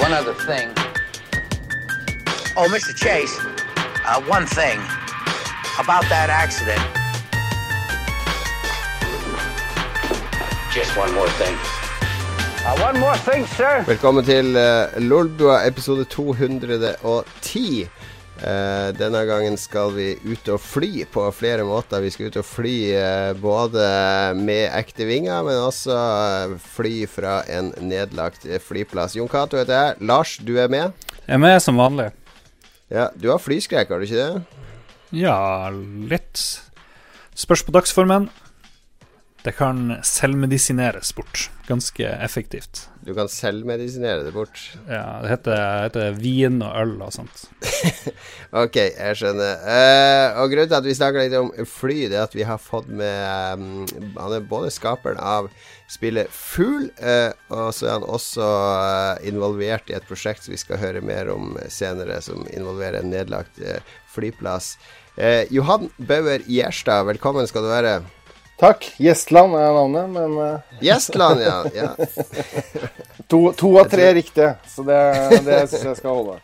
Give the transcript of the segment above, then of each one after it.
One other thing. Oh, Mr. Chase, uh, one thing about that accident. Just one more thing. Uh, one more thing, sir. Velkommen til uh, Lolbua episode 210. Uh, denne gangen skal vi ut og fly på flere måter. Vi skal ut og fly uh, både med ekte vinger, men også uh, fly fra en nedlagt flyplass. Jon Cato heter jeg. Lars, du er med? Jeg er med som vanlig. Ja, Du har flyskrekk, har du ikke det? Ja, litt. Spørs på dagsformen. Det kan selvmedisineres bort ganske effektivt. Du kan selvmedisinere det bort? Ja, det heter, heter vin og øl og sånt. ok, jeg skjønner. Uh, og Grunnen til at vi snakker litt om fly, det er at vi har fått med um, Han er både skaperen av spillet Fugl, uh, og så er han også uh, involvert i et prosjekt som vi skal høre mer om senere, som involverer en nedlagt flyplass. Johan Bauer Gjerstad, velkommen skal du være. Takk. Gjestland er navnet, men uh... Gjestland, ja. ja. to, to, av tre tror... riktige, så det, det syns jeg skal holde.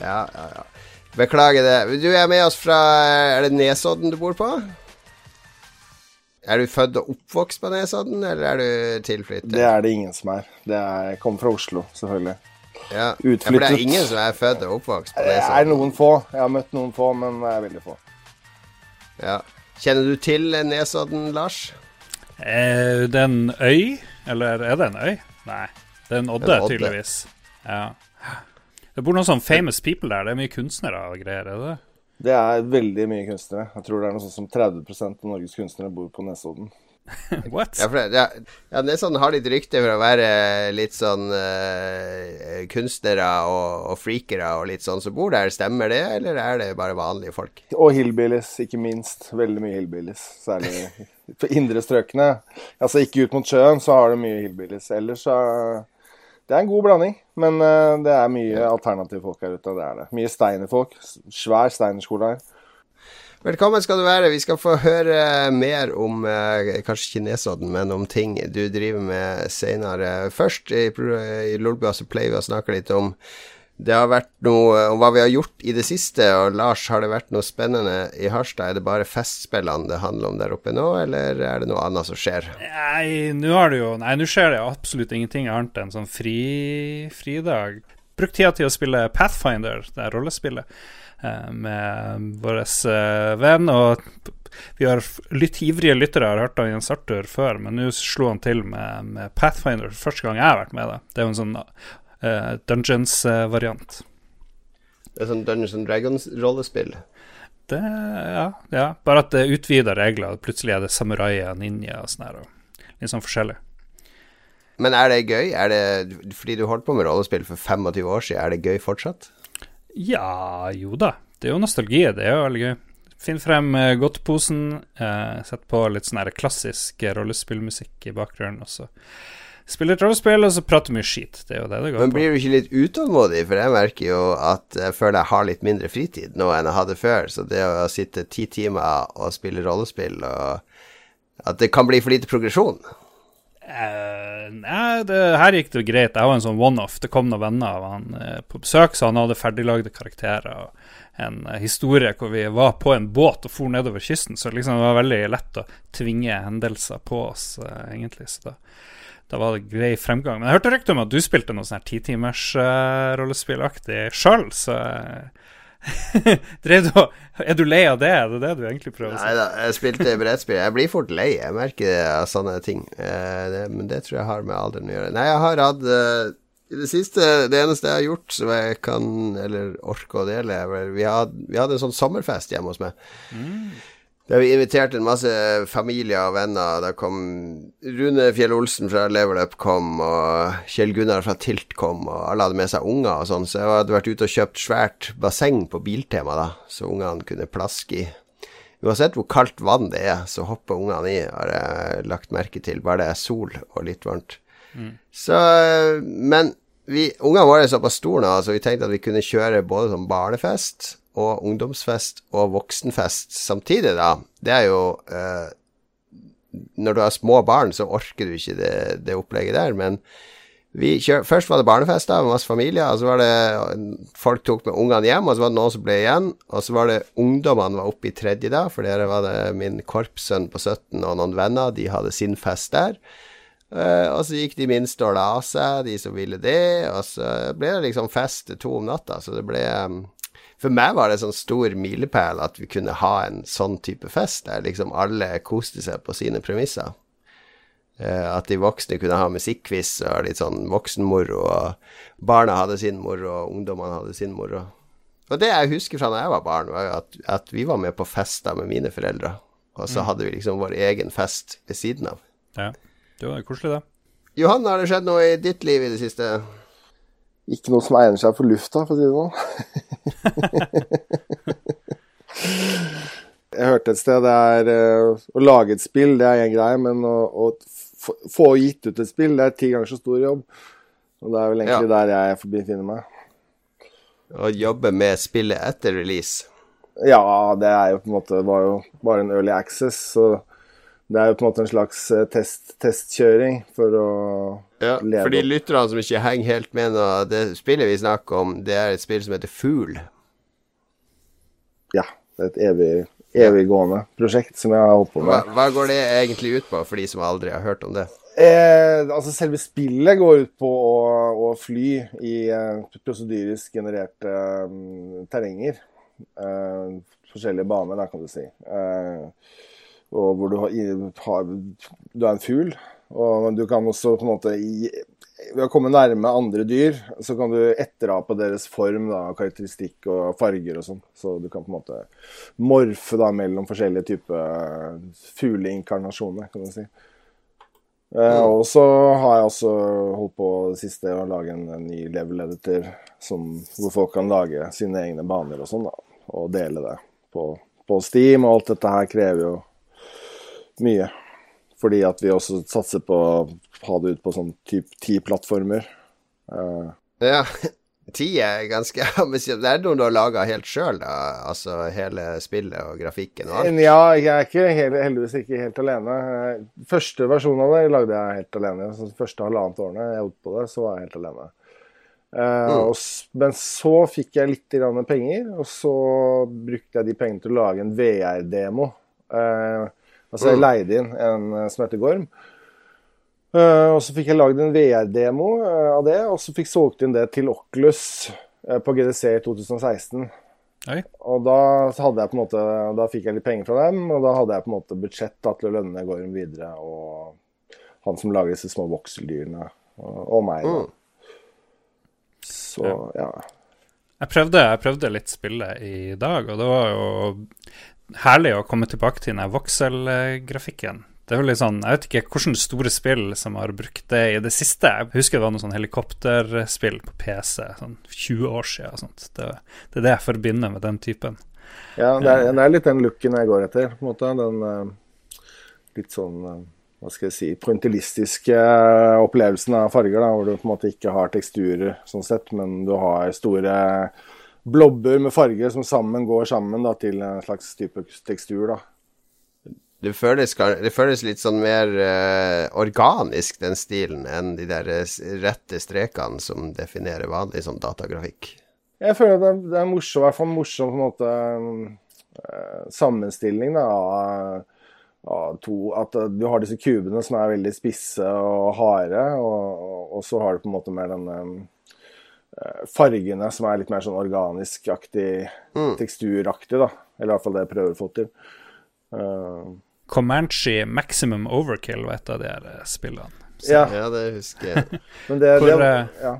Ja, ja, ja. Beklager det. Du er med oss fra Er det Nesodden du bor på? Er du født og oppvokst på Nesodden, eller er du tilflyttet? Det er det ingen som er. Det er jeg kommer fra Oslo, selvfølgelig. Ja. Utflyttet. Ja, for det er ingen som er født og oppvokst på Nesodden? Det er noen få. Jeg har møtt noen få, men det er veldig få. Ja. Kjenner du til Nesodden, Lars? Eh, det er en øy, eller er det en øy? Nei, det er en odde, en odde. tydeligvis. Ja. Det bor noen sånn famous people der. Det er mye kunstnere og greier, er det? Det er veldig mye kunstnere. Jeg tror det er noe sånn som 30% av Norges kunstnere bor på Nesodden. What? Ja, det, ja, ja, Nesodden har litt rykte for å være litt sånn uh, kunstnere og, og freakere og litt sånn som bor der. Stemmer det, eller er det bare vanlige folk? Og hillbillies, ikke minst. Veldig mye hillbillies. Særlig på indre strøkene. Altså ikke ut mot sjøen, så har du mye hillbillies. Ellers så Det er en god blanding, men uh, det er mye alternative folk her ute. Det er det. Mye steinerfolk. Svær steinerskole her. Velkommen skal du være. Vi skal få høre mer om eh, kanskje ikke Nesodden, men om ting du driver med senere. Først i, i Lolbua så pleier vi å snakke litt om det har vært noe om hva vi har gjort i det siste. Og Lars, har det vært noe spennende i Harstad? Er det bare festspillene det handler om der oppe nå, eller er det noe annet som skjer? Nei, nå har det jo Nei, nå skjer det absolutt ingenting annet enn sånn fri, fridag. Brukt tida til å spille Pathfinder, det er rollespillet. Eh, med vår eh, venn. Og vi har litt ivrige lyttere har hørt av Jens Arthur før, men nå slo han til med, med, Pathfinder første gang jeg har vært med. det Det er jo en sånn uh, Dungeons-variant. Det er sånn Dungeons and Dragons-rollespill? Det, ja, ja. Bare at det utvider regler. Plutselig er det samurai og ninja og sånn her. Litt sånn forskjellig. Men er det gøy? Er det, fordi du holdt på med rollespill for 25 år siden, er det gøy fortsatt? Ja, jo da. Det er jo nostalgi. Det er jo veldig gøy. Finn frem uh, godteposen, uh, sett på litt sånn klassisk rollespillmusikk i bakgrunnen, og så spille et rollespill, og så prate mye skit. Det er jo det det går på. Men blir du ikke litt utålmodig? For jeg merker jo at jeg føler jeg har litt mindre fritid nå enn jeg hadde før. Så det å sitte ti timer og spille rollespill, og at det kan bli for lite progresjon Uh, nei, det, her gikk det greit. Jeg var en sånn one-off. Det kom noen venner av han uh, på besøk, så han hadde ferdiglagde karakterer. Og en uh, historie hvor vi var på en båt og for nedover kysten. Så liksom, det var veldig lett å tvinge hendelser på oss, egentlig. Så da, da, var det grei fremgang. Men jeg hørte rykte om at du spilte noe sånn titimers uh, rollespillaktig sjøl, så du, er du lei av det? Er det det du egentlig prøver å si? Nei da, jeg spilte brettspill. Jeg blir fort lei. Jeg merker det av sånne ting. Eh, det, men det tror jeg har med alderen å gjøre. Nei, jeg har hatt uh, i det siste, det eneste jeg har gjort som jeg kan, eller orker å dele, vi, had, vi hadde en sånn sommerfest hjemme hos meg. Mm. Da vi inviterte en masse familie og venner. Da kom Rune Fjell Olsen fra Level kom, og Kjell Gunnar fra Tilt kom, og alle hadde med seg unger og sånn. Så jeg hadde vært ute og kjøpt svært basseng på Biltema, da, så ungene kunne plaske i. Uansett hvor kaldt vann det er, så hopper ungene i, har jeg lagt merke til. Bare det er sol og litt varmt. Mm. Så Men vi, ungene våre er såpass store nå, så vi tenkte at vi kunne kjøre både som barnefest og ungdomsfest og voksenfest samtidig, da, det er jo eh, Når du har små barn, så orker du ikke det, det opplegget der, men kjør, Først var det barnefest da, med masse familier, og så var det folk tok med ungene hjem, og så var det noen som ble igjen. Og så var det ungdommene var oppe i tredje da, for der var det min korpssønn på 17 og noen venner, de hadde sin fest der. Uh, og så gikk de minste og la seg, de som ville det, og så ble det liksom fest to om natta. Så det ble um, For meg var det sånn stor milepæl at vi kunne ha en sånn type fest der liksom alle koste seg på sine premisser. Uh, at de voksne kunne ha musikkquiz og litt sånn voksenmoro, og barna hadde sin moro, og ungdommene hadde sin moro. Og det jeg husker fra da jeg var barn, var at, at vi var med på fester med mine foreldre, og så mm. hadde vi liksom vår egen fest ved siden av. Ja. Det var koselig, det. Johan, har det skjedd noe i ditt liv i det siste? Ikke noe som egner seg for lufta, for å si det sånn. jeg hørte et sted det er uh, Å lage et spill, det er én greie, men å, å få gitt ut et spill, det er ti ganger så stor jobb. Og det er vel egentlig ja. der jeg befinner meg. Å jobbe med spillet etter release? Ja, det er jo på en måte var jo bare en early access. så det er jo på en måte en slags eh, test, testkjøring for å ja, For de lytterne som ikke henger helt med nå, det spillet vi snakker om, det er et spill som heter Fugl. Ja. Det er et evig, eviggående prosjekt som jeg har holdt på med. Hva, hva, går det egentlig ut på, for de som aldri har hørt om det? Eh, altså Selve spillet går ut på å, å fly i eh, prosedyrisk genererte eh, terrenger. Forskjellige baner, da, kan du si. Eh, og hvor du har, du er en fugl. Og du kan også på en måte ved å komme nærme andre dyr, så kan du etterape deres form, da, karakteristikk og farger og sånn. Så du kan på en måte morfe da mellom forskjellige typer fugleinkarnasjoner, kan du si. Eh, og så har jeg også holdt på det siste å lage en, en ny level editor som, hvor folk kan lage sine egne baner og sånn, da. Og dele det på, på Steam. Og alt dette her krever jo mye. Fordi at vi også satser på å ha det ut på sånn type ti plattformer. Uh, ja, ti er ganske ambisiøst. Det er noe du har laga helt sjøl, da? Altså hele spillet og grafikken og alt? Ja, jeg er ikke helt, heldigvis ikke helt alene. Første versjon av det lagde jeg helt alene. Så første halvannet årene jeg holdt på det, så var jeg helt alene. Uh, mm. og, men så fikk jeg litt penger, og så brukte jeg de pengene til å lage en VR-demo. Uh, Altså jeg mm. leide inn en eh, som heter Gorm. Uh, og så fikk jeg lagd en VR-demo uh, av det, og så fikk solgt inn det til Oculus uh, på GDC i 2016. Oi. Og da hadde jeg på en måte Da fikk jeg litt penger fra dem, og da hadde jeg på en måte budsjett da, til å lønne Gorm videre, og han som lager disse små vokseldyrene, og, og meg. Mm. Så, ja. ja. Jeg prøvde, jeg prøvde litt spillet i dag, og det var jo herlig å komme tilbake til den vokselgrafikken. Det er jo litt sånn, Jeg vet ikke hvilke store spill som har brukt det i det siste. Jeg husker det var noe sånn helikopterspill på PC sånn 20 år siden. og sånt. Det, det, er det jeg forbinder med den typen. Ja, det er, det er litt den looken jeg går etter. på en måte. Den uh, litt sånn uh, hva skal jeg si, pointillistiske opplevelsen av farger, da, hvor du på en måte ikke har teksturer sånn sett, men du har store blobber med farger som sammen går sammen da, til en slags type tekstur. da. Det føles, det føles litt sånn mer uh, organisk, den stilen, enn de der rette strekene som definerer vanlig sånn datagrafikk. Jeg føler det, det er morsom, i hvert fall morsom på en måte uh, sammenstilling da, av, av, to At uh, du har disse kubene som er veldig spisse og harde, og, og, og så har du på en måte mer den Eh, fargene som er litt mer sånn organisk-aktig, mm. teksturaktig, da. Eller i hvert fall det jeg prøver å få til. Uh, Comanche Maximum Overkill var et av de her eh, spillene. Ja. ja. det husker jeg. det, Hvor, det, ja.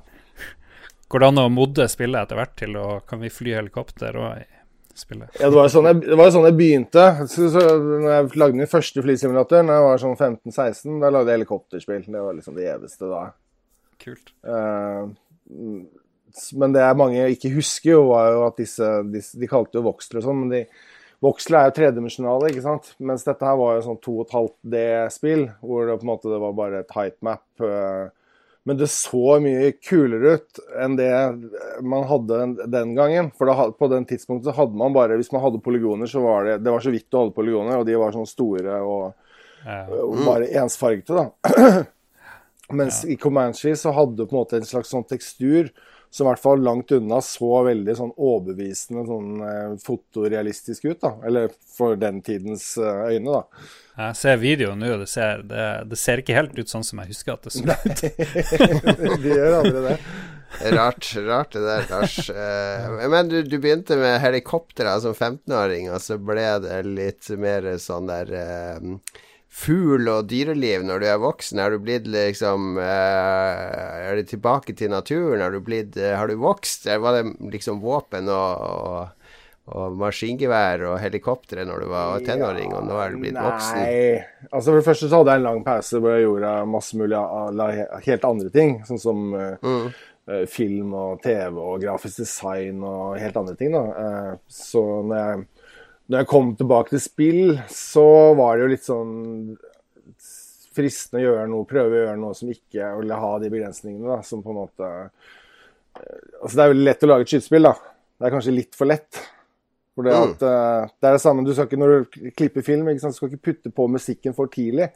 Går det an å modde spillet etter hvert til å Kan vi fly helikopter og spille? Ja, det var jo sånn jeg, det var sånn jeg begynte. Så, så, når jeg lagde min første flysimulator Når jeg var sånn 15-16, da lagde jeg helikopterspill. Det var liksom det gjeveste da. Kult. Uh, men det er mange ikke husker, jo, var jo at disse, disse De kalte jo voksler og sånn, men de, voksler er jo tredimensjonale, ikke sant. Mens dette her var jo sånn 2,5D-spill, hvor det på en måte det var bare et height-map. men det så mye kulere ut enn det man hadde den gangen. For da, på den tidspunktet så hadde man bare Hvis man hadde polygoner, så var det Det var så vidt du hadde polygoner, og de var sånn store og, og bare ensfargete, da. Mens i Comanche så hadde du på en måte en slags sånn tekstur som i hvert fall langt unna så veldig sånn overbevisende sånn eh, fotorealistisk ut. da, Eller for den tidens eh, øyne, da. Jeg ser videoen nå, og det ser, det, det ser ikke helt ut sånn som jeg husker at det så ut. De gjør aldri det. Rart, rart det der, Lars. Eh, men du, du begynte med helikoptre som 15-åring, og så ble det litt mer sånn der eh, fugl- og dyreliv når du er voksen? Er du blitt liksom eh, Er det tilbake til naturen? Har du blitt eh, Har du vokst? Eller var det liksom våpen og, og, og maskingevær og helikoptre når du var tenåring, og nå er du blitt voksen? Nei. Altså For det første så hadde jeg en lang pause hvor jeg gjorde masse mulig av- helt andre ting. Sånn som eh, Mm. eh, film og TV og grafisk design og helt andre ting. da. Eh, Så når jeg, når jeg kom tilbake til spill, så var det jo litt sånn fristende å gjøre noe, prøve å gjøre noe som ikke ville ha de begrensningene, da, som på en måte eh, Altså Det er veldig lett å lage et skytespill, da. Det er kanskje litt for lett. For det, Mm. at, mm. det er det samme, du skal ikke, Når du klipper film, ikke sant, du skal ikke putte på musikken for tidlig.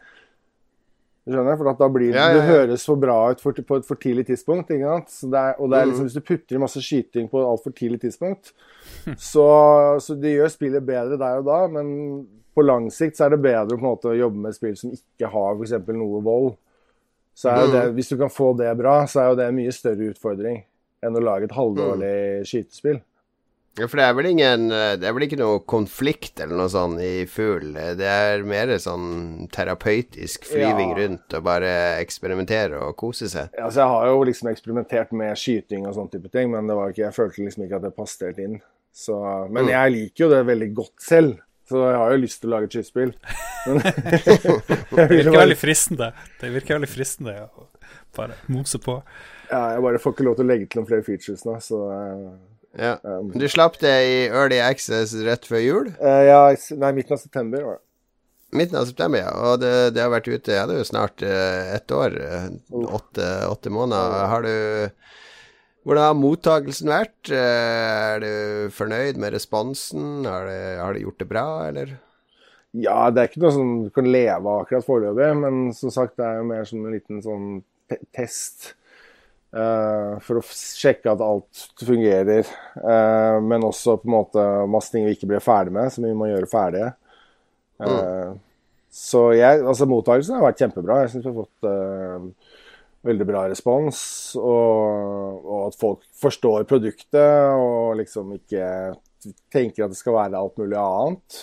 Skjønner? For at da blir Ja, ja, det høres for bra ut for, på et for tidlig tidspunkt. ikke sant? Så det er, og det er Mm. liksom, Hvis du putter i masse skyting på et altfor tidlig tidspunkt, så, så det gjør spillet bedre der og da, men på lang sikt så er det bedre på en måte å jobbe med spill som ikke har f.eks. noe vold. Så er jo Mm. det, Hvis du kan få det bra, så er jo det en mye større utfordring enn å lage et Mm. halvdårlig skytespill. Ja, for det er vel ingen eh, Det er vel ikke noe konflikt eller noe sånn i fugl? Det er mer sånn terapeutisk flyving Ja. rundt og bare eksperimentere og kose seg? Ja, så jeg har jo liksom eksperimentert med skyting og sånn type ting, men det var ikke, jeg følte liksom ikke at det passet helt inn. Så, men Mm. jeg liker jo det veldig godt selv, så jeg har jo lyst til å lage et skytespill. Det virker veldig fristende. Det virker veldig fristende å bare mose på. ja, jeg bare får ikke lov til å legge til noen flere features nå, så Ja. um, Du slapp det i Early Access rett før jul? Uh, ja, Nei, midten av september var det. Midten av september, ja. Og det, det har vært ute Ja, det er jo snart uh, ett år. eh, Åtte, åtte måneder. Har du Hvordan har mottagelsen vært? Er du fornøyd med responsen? Har det, har det gjort det bra, eller? Ja, det er ikke noe som du kan leve av akkurat foreløpig, men som sagt, det er jo mer som en liten sånn te test. Eh, for å sjekke at alt fungerer. Uh, men også på en måte masse ting vi ikke ble ferdig med, som vi må gjøre ferdige. Eh, Så jeg, altså mottakelsen har vært kjempebra. Jeg syns vi har fått veldig bra respons. Og, og at folk forstår produktet og liksom ikke tenker at det skal være alt mulig annet.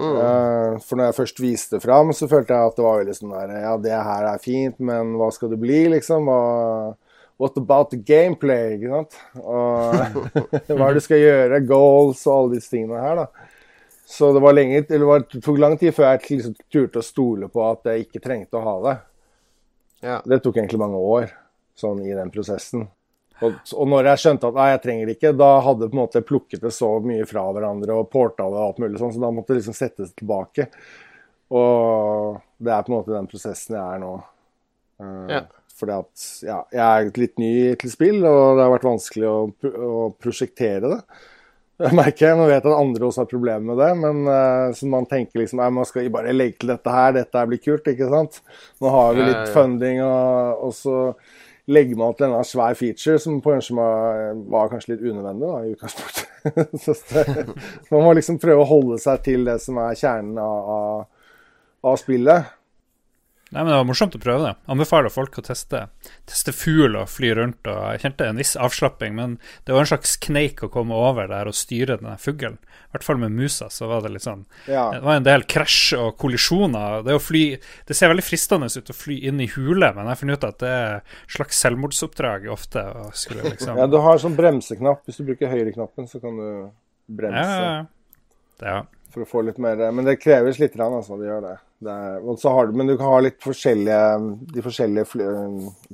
Eh, for når jeg først viste det fram, så følte jeg at det var veldig sånn der Ja, det her er fint, men hva skal det bli, liksom? Hva, what about the gameplay? Ikke sant? Og hva er det du skal gjøre? Goals og alle disse tingene her, da. Så det var lenge, eller var, det tok lang tid før jeg liksom turte å stole på at jeg ikke trengte å ha det. Ja. Det tok egentlig mange år, sånn i den prosessen. Og, og når jeg skjønte at nei, jeg trenger det ikke, da hadde på en måte plukket det så mye fra hverandre og porta det og alt mulig sånn, så da måtte det liksom settes tilbake. Og det er på en måte den prosessen jeg er nå. Eh, Ja. Fordi at ja, jeg er litt ny til spill, og det har vært vanskelig å, å prosjektere det. Jeg merker jeg, Nå vet at andre også har problemer med det, men eh, så man tenker liksom man skal bare legge til dette her, dette her blir kult, ikke sant. Nå har vi litt funding, og, og så legger man til en svær feature som på kanskje var, var kanskje litt unødvendig da, i utgangspunktet. så det, man må liksom prøve å holde seg til det som er kjernen av, av, av spillet. Nei, men Det var morsomt å prøve det. Anbefaler folk å teste, teste fugl og fly rundt. og Jeg kjente en viss avslapping, men det var en slags kneik å komme over der og styre den fuglen. I hvert fall med musa så var det litt sånn Ja. Det var en del krasj og kollisjoner. Det, å fly, det ser veldig fristende ut å fly inn i hule, men jeg har funnet ut at det er et slags selvmordsoppdrag ofte. liksom... ja, du har sånn bremseknapp. Hvis du bruker høyreknappen, så kan du bremse. ja, ja, for å få litt mer Men det kreves litt, altså. Det gjør det. Er, har men du kan ha litt forskjellige De forskjellige fly,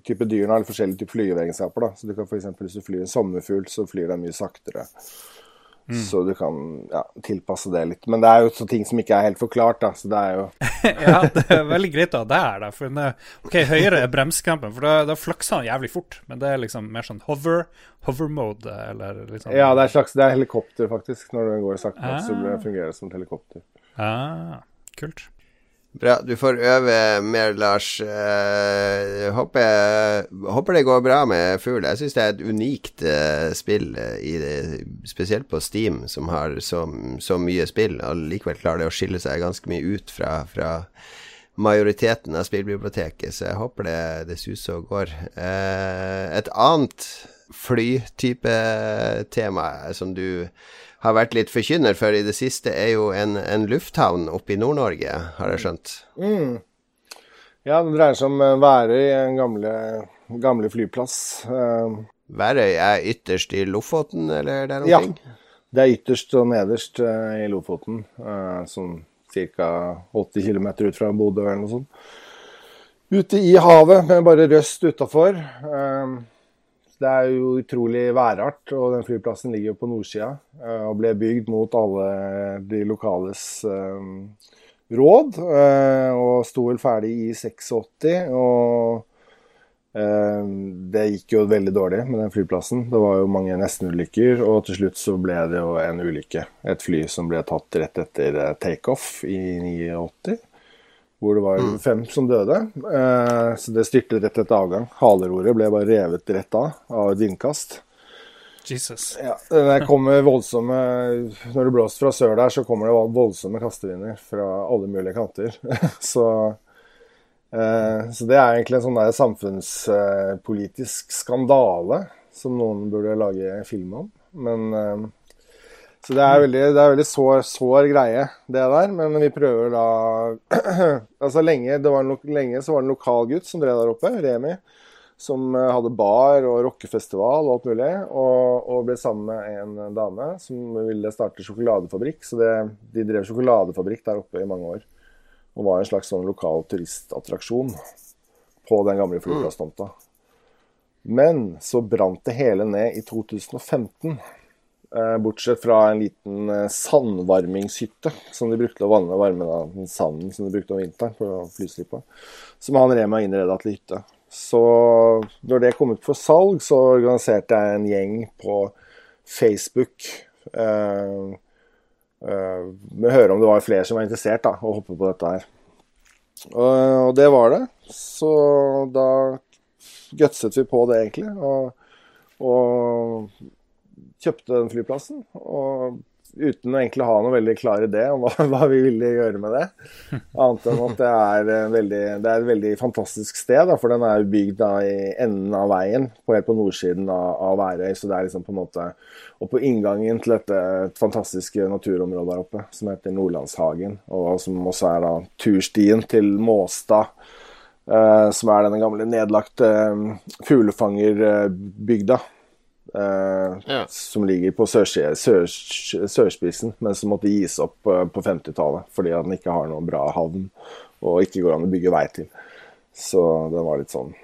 typer dyrene har litt forskjellige typer flyveegenskaper. da. Så du kan eksempel, Hvis du flyr en sommerfugl, så flyr den mye saktere. Så du kan ja, tilpasse det litt. Men det er jo så ting som ikke er helt forklart, da. Så det er jo ja, det er veldig greit å ha det her, da. For den ok, høyere er bremsekampen, for da, da flakser han jævlig fort. Men det er liksom mer sånn hover, hover mode, eller liksom Ja, det er slags Det er helikopter, faktisk. Når du går sakte ah. så fungerer det som et helikopter. Ah, kult. Bra. Du får øve mer, Lars. Uh, håper, håper, det går bra med Fugl. Jeg syns det er et unikt uh, spill, uh, det, spesielt på Steam, som har så, så, mye spill, og likevel klarer det å skille seg ganske mye ut fra, fra majoriteten av spillbiblioteket. Så jeg håper det, det suser og går. et annet flytype tema som du har vært litt forkynner for i det siste, er jo en, en lufthavn oppe i Nord-Norge, har jeg skjønt? Mm. Ja, det dreier seg om eh, Værøy, en gamle, gamle flyplass. Uh, Værøy er ytterst i Lofoten, eller der omkring? Ja, det er ytterst og nederst uh, i Lofoten. Sånn ca. 80 km ut fra Bodø eller noe sånt. Ute i havet, med bare røst utafor. Det er jo utrolig værart, og den flyplassen ligger jo på nordsida eh, og ble bygd mot alle de lokales um, råd. Uh, og sto vel ferdig i 86. Og det gikk jo veldig dårlig med den flyplassen. Det var jo mange nestenulykker, og til slutt så ble det jo en ulykke. Et fly som ble tatt rett etter takeoff i 89 hvor det var mm. fem som døde. Eh, så det styrtet rett etter avgang. Haleroret ble bare revet rett av av et vindkast. Jesus. Ja, det kommer voldsomme, Når det blåser fra sør der, så kommer det voldsomme kastevinder fra alle mulige kanter. så, eh, så, det er egentlig en sånn der samfunnspolitisk skandale som noen burde lage film om. Men eh, så det er veldig, det er veldig sår, sår, greie, det der. Men vi prøver da Altså lenge, det var en, lenge så var det en lokal gutt som drev der oppe, Remi. Som eh, hadde bar og rockefestival og alt mulig. Og, og, ble sammen med en dame som ville starte sjokoladefabrikk. Så det, de drev sjokoladefabrikk der oppe i mange år. Og var en slags sånn lokal turistattraksjon på den gamle flyplasstomta. Men så brant det hele ned i 2015. Eh, bortsett fra en liten eh, sandvarmingshytte som de brukte å vanne varme da, den sanden som de brukte om vinteren for på flyslippe. Som han Rema innreda til hytte. Så når det kom ut for salg, så organiserte jeg en gjeng på Facebook eh, eh, med å høre om det var flere som var interessert da, å hoppe på dette her. Og, og det var det. Så da gutset vi på det, egentlig. Og, og kjøpte den flyplassen. og Uten å egentlig ha noen veldig klar idé om hva, hva, vi ville gjøre med det. Annet enn at det er, veldig, det er et veldig fantastisk sted. Da, for den er bygd da, i enden av veien, på, helt på nordsiden av, av Værøy. Så det er liksom på en måte Og på inngangen til dette fantastiske naturområdet der oppe, som heter Nordlandshagen, og som også er da turstien til Måstad. Uh, som er denne gamle nedlagte uh, fuglefangerbygda Uh, ja. Som ligger på sørspissen, sør, sørspissen, men som måtte gis opp eh, på 50-tallet fordi den ikke har noen bra havn og ikke går an å bygge vei til. Så det var litt sånn.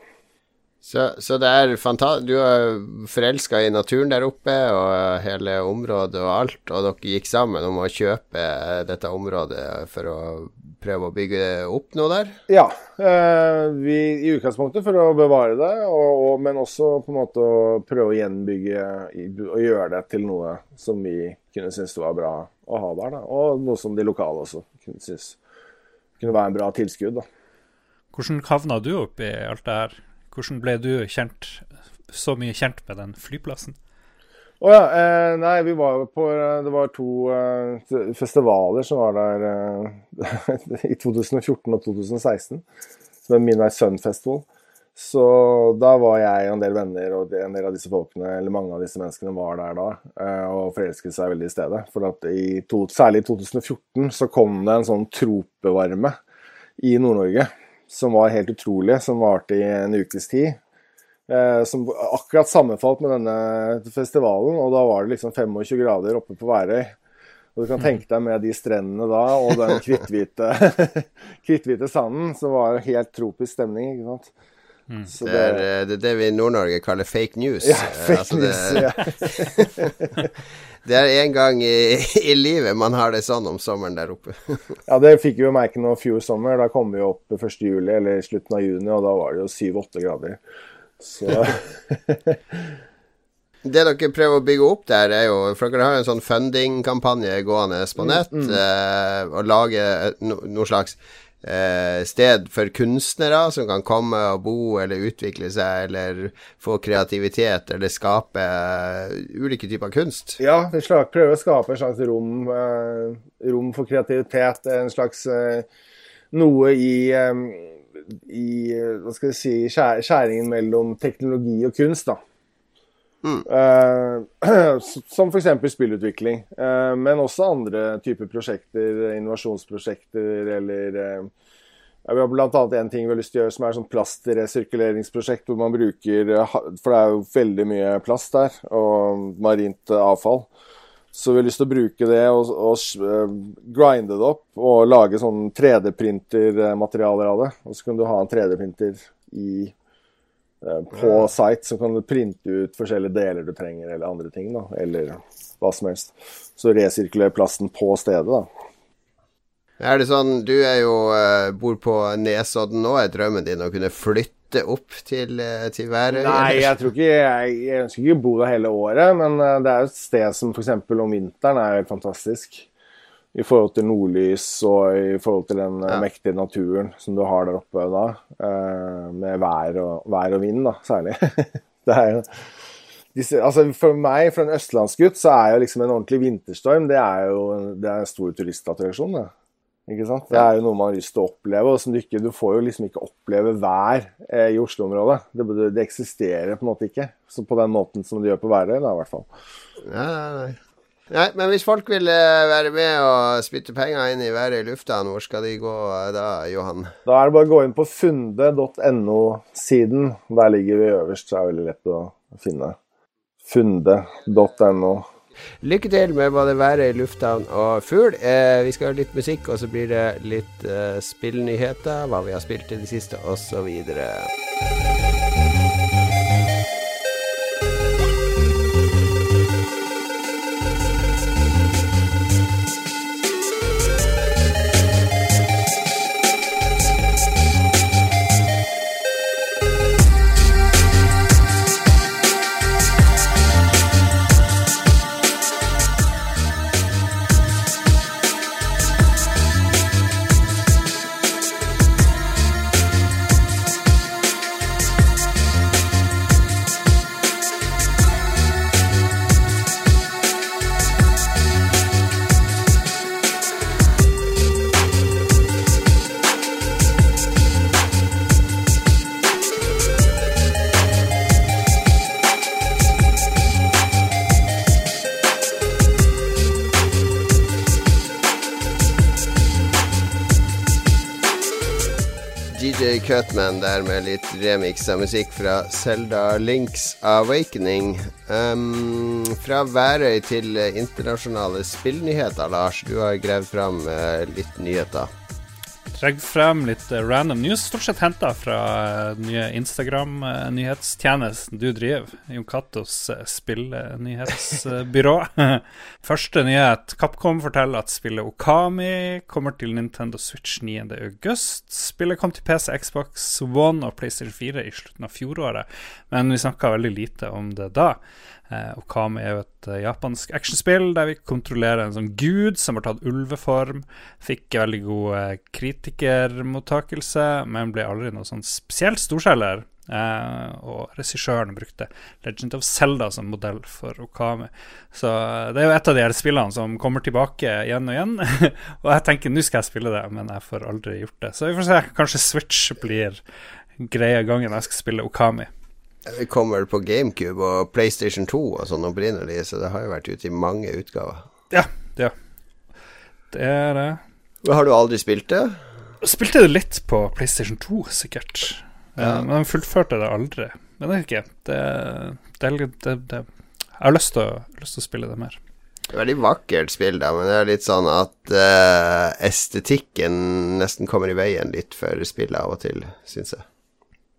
Så, så det er fantastisk Du er forelska i naturen der oppe og hele området og alt, og dere gikk sammen om å kjøpe dette området for å prøve å bygge opp noe der? Ja, eh, vi, i utgangspunktet for å bevare det, og, og, men også på en måte å prøve å gjenbygge og gjøre det til noe som vi kunne synes det var bra å ha der. Da. Og noe som de lokale også kunne synes kunne være en bra tilskudd. Da. Hvordan havna du opp i alt det her? Hvordan ble du kjent, så mye kjent med den flyplassen? Å oh, ja. Eh, nei, vi var på eh, Det var to eh, festivaler som var der eh, i 2014 og 2016. Som er Midnight Sun Festival. Så da var jeg og en del venner og en del av disse folkene, eller mange av disse menneskene var der da, eh, og forelsket seg veldig i stedet. For i to, særlig i 2014 så kom det en sånn tropevarme i Nord-Norge som var helt utrolig, som varte i en ukes tid. Eh, som akkurat sammenfalt med denne festivalen, og da var det liksom 25 grader oppe på Værøy. Og Du kan tenke deg med de strendene da, og den kritthvite, kritthvite sanden, som var det helt tropisk stemning. ikke sant? Mm. Det, det, er, eh, det, er, det vi i Nord-Norge kaller fake news. Ja, fake altså news, ja. det er en gang i, i, livet man har det sånn om sommeren der oppe. ja, det fikk vi jo merke nå fjor sommer. Da kom vi opp 1. juli eller slutten av juni, og da var det jo 7-8 grader. Så Det dere prøver å bygge opp der, er jo For dere har jo en sånn funding-kampanje gående på mm, nett. Mm, mm. Eh, og lage no, noe slags eh, sted for kunstnere som kan komme og bo eller utvikle seg eller få kreativitet eller skape uh, ulike typer kunst? Ja, vi prøver å skape en slags rom, uh, rom for kreativitet. En slags uh, noe i um, i hva skal jeg si, skjæringen mellom teknologi og kunst. da. Mm. Uh, som f.eks. spillutvikling, uh, men også andre typer prosjekter, innovasjonsprosjekter eller uh, Vi har bl.a. en ting vi har lyst til å gjøre som er sånn plastresirkuleringsprosjekt, hvor man bruker For det er jo veldig mye plast der, og marint avfall. Så vi har lyst til å bruke det og, og grinde det opp og lage sånn 3D-printermaterialer av det. Og så kan du ha en 3D-printer i Eh, på site, så kan du printe ut forskjellige deler du trenger, eller andre ting. da, Eller hva som helst. Så resirkuler plasten på stedet. da. Er det sånn, Du er jo uh, bor på Nesodden nå. Er drømmen din å kunne flytte opp til, uh, til Værøy? Nei, jeg tror ikke, jeg, jeg ønsker ikke å bo der hele året. Men uh, det er et sted som f.eks. om vinteren er helt fantastisk i forhold til nordlys og i forhold til den eh, ja. mektige naturen som du har der oppe da. Eh, med vær og, vær og vind, da, særlig. det er jo altså For meg, for en østlandsgutt, så er jo liksom en ordentlig vinterstorm det er jo det er en stor turistattraksjon. Det. Ikke sant? Det er jo noe man har lyst til å oppleve. og som Du ikke, du får jo liksom ikke oppleve vær eh, i Oslo-området. Det, det, eksisterer på en måte ikke så på den måten som det gjør på Værøy, i hvert fall. Nei, nei, nei. Nei, men hvis folk vil uh, være med og spytte penger inn i været i lufta, hvor skal de gå uh, da, Johan? Da er det bare å gå inn på funde.no-siden. Der ligger vi øverst, så er det veldig lett å finne. Funde.no. Lykke til med både været i lufthavn og fugl. Eh, vi skal ha litt musikk, og så blir det litt eh, spillnyheter, hva vi har spilt i det siste, osv. Cutman der med litt remix av musikk fra Selda Links Awakening. Um, fra Værøy til internasjonale spillnyheter, Lars. Du har gravd fram uh, litt nyheter trekke frem litt eh, random news. Stort sett henta fra den nye Instagram-nyhetstjenesten du driver. Jon Catos spillnyhetsbyrå. spillenyhetsbyrå. Første nyhet. Capcom forteller at spillet Okami kommer til Nintendo Switch 9.8. Spillet kom til PC, Xbox One og PlayStation 4 i slutten av fjoråret, men vi snakka veldig lite om det da. Eh, Okami er jo et uh, japansk actionspill der vi kontrollerer en sånn gud som har tatt ulveform. Fikk veldig god uh, kritikermottakelse, men ble aldri noe sånn spesielt storselger. Uh, og regissøren brukte Legend of Zelda som modell for Okami. Så det er jo et av de her spillene som kommer tilbake igjen og igjen. og jeg tenker nå skal jeg spille det, men jeg får aldri gjort det. Så vi får se. Kanskje Switch blir greia gangen jeg skal spille Okami. Det kommer på GameCube og PlayStation 2 og sånn opprinnelig, så det har jo vært ute i mange utgaver. Ja, ja. Det er det. Har du aldri spilt det? Spilte det litt på PlayStation 2, sikkert. Ja. Uh, men fullførte det aldri. Men det er ikke det, det, det, det, Jeg har lyst til, å, lyst til å spille det mer. Er veldig vakkert spill, da, men det er litt sånn at uh, estetikken nesten kommer i veien litt for spillet av og til, syns jeg.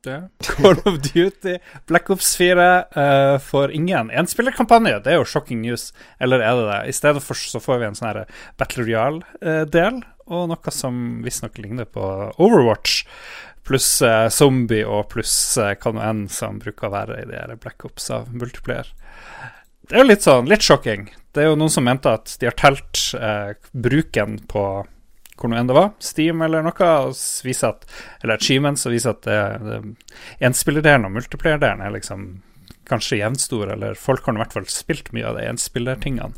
Call of Duty, Black Ops 4 uh, eh, får ingen enspillerkampanje. Det er jo shocking news, eller er det det? I stedet for så får vi en sånn Battle Royale-del, og noe som visstnok ligner på Overwatch. Pluss uh, zombie og pluss uh, nå enn som bruker å være i de her Black Ops av multiplayer. Det er jo litt sånn, litt shocking. Det er jo noen som mente at de har telt uh, bruken på hvor nå enn det var, Steam eller noe, at, eller achievements, og viser at det, det enspillerdelen og multiplierdelen er liksom kanskje jevnstor, eller folk har i hvert fall spilt mye av de enspillertingene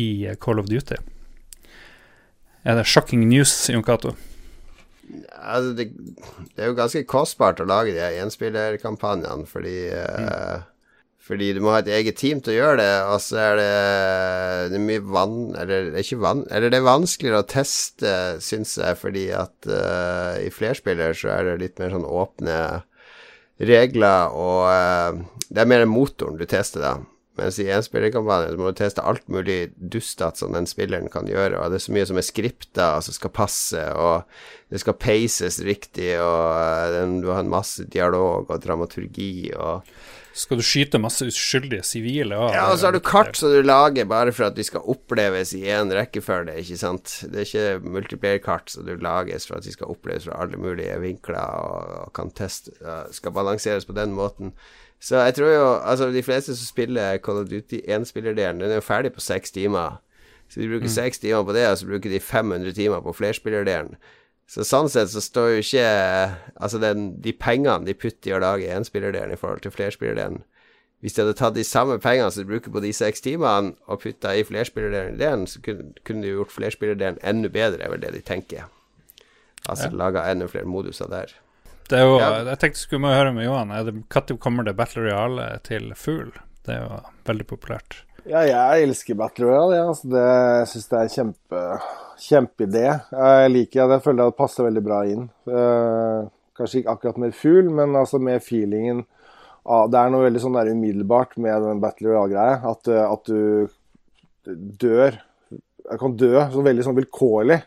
i Call of Duty. Er det shocking news, Jon Cato? Altså, det, det, er jo ganske kostbart å lage de enspillerkampanjene, fordi mm. uh, fordi du må ha et eget team til å gjøre det, og så er det, det er mye vann Eller det er ikke vann Eller det er vanskeligere å teste, syns jeg, fordi at uh, i flerspiller så er det litt mer sånn åpne regler, og uh, det er mer motoren du tester, da. Mens i enspillerkampanje må du teste alt mulig dustete som den spilleren kan gjøre, og det er så mye som er skripta som skal passe, og det skal paces riktig, og uh, den, du har en masse dialog og dramaturgi og skal du skyte masse uskyldige sivile? Ja, og så har du kart som du lager bare for at de skal oppleves i én rekkefølge, ikke sant. Det er ikke multiplierkart som du lages for at de skal oppleves fra alle mulige vinkler og, og kan teste Skal balanseres på den måten. Så jeg tror jo Altså, de fleste som spiller Call of Duty enspillerdelen, den er jo ferdig på seks timer. Så de bruker mm. seks timer på det, og så bruker de 500 timer på flerspillerdelen. Så sånn sett så står jo ikke Altså den, de pengene de putter i å lage enspillerdelen i forhold til flerspillerdelen Hvis de hadde tatt de samme pengene som de bruker på de seks timene, og putta i flerspillerdelen, så kunne, kunne de gjort flerspillerdelen enda bedre, er vel det de tenker. Altså ja. laga enda flere moduser der. Det er jo, ja. Jeg tenkte skulle vi høre med Johan. Når kommer det Battle Royale til Fugl? Det er jo veldig populært. Ja, jeg elsker Battle Royale. Ja. Altså, det syns jeg er kjempe kjempeidé. Jeg liker det. Jeg føler det passer veldig bra inn. Eh, kanskje ikke akkurat med fugl, men altså med feelingen Det er noe veldig sånn der umiddelbart med den Battle Royale-greia. At, eh, at, du dør Jeg kan dø så veldig sånn vilkårlig.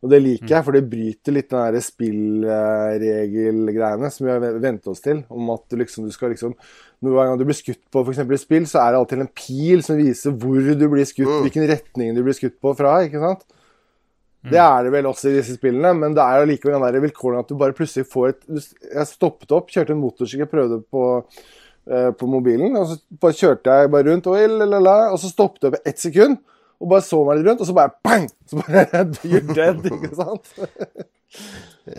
Og det liker jeg, for det bryter litt den spillregelgreiene som vi har vent oss til. Om at du liksom, du skal liksom Hver gang du blir skutt på f.eks. i spill, så er det alltid en pil som viser hvor du blir skutt, mm. hvilken retning du blir skutt på fra. ikke sant? Det er det vel også i disse spillene, men det er allikevel den der vilkårene at du bare plutselig får et Jeg stoppet opp, kjørte en motorsykkel, prøvde på, uh, på mobilen, og så bare kjørte jeg bare rundt, og, lalala, og så stoppet jeg på ett sekund, og bare så meg litt rundt, og så bare bang! Så bare You're dead, ikke sant?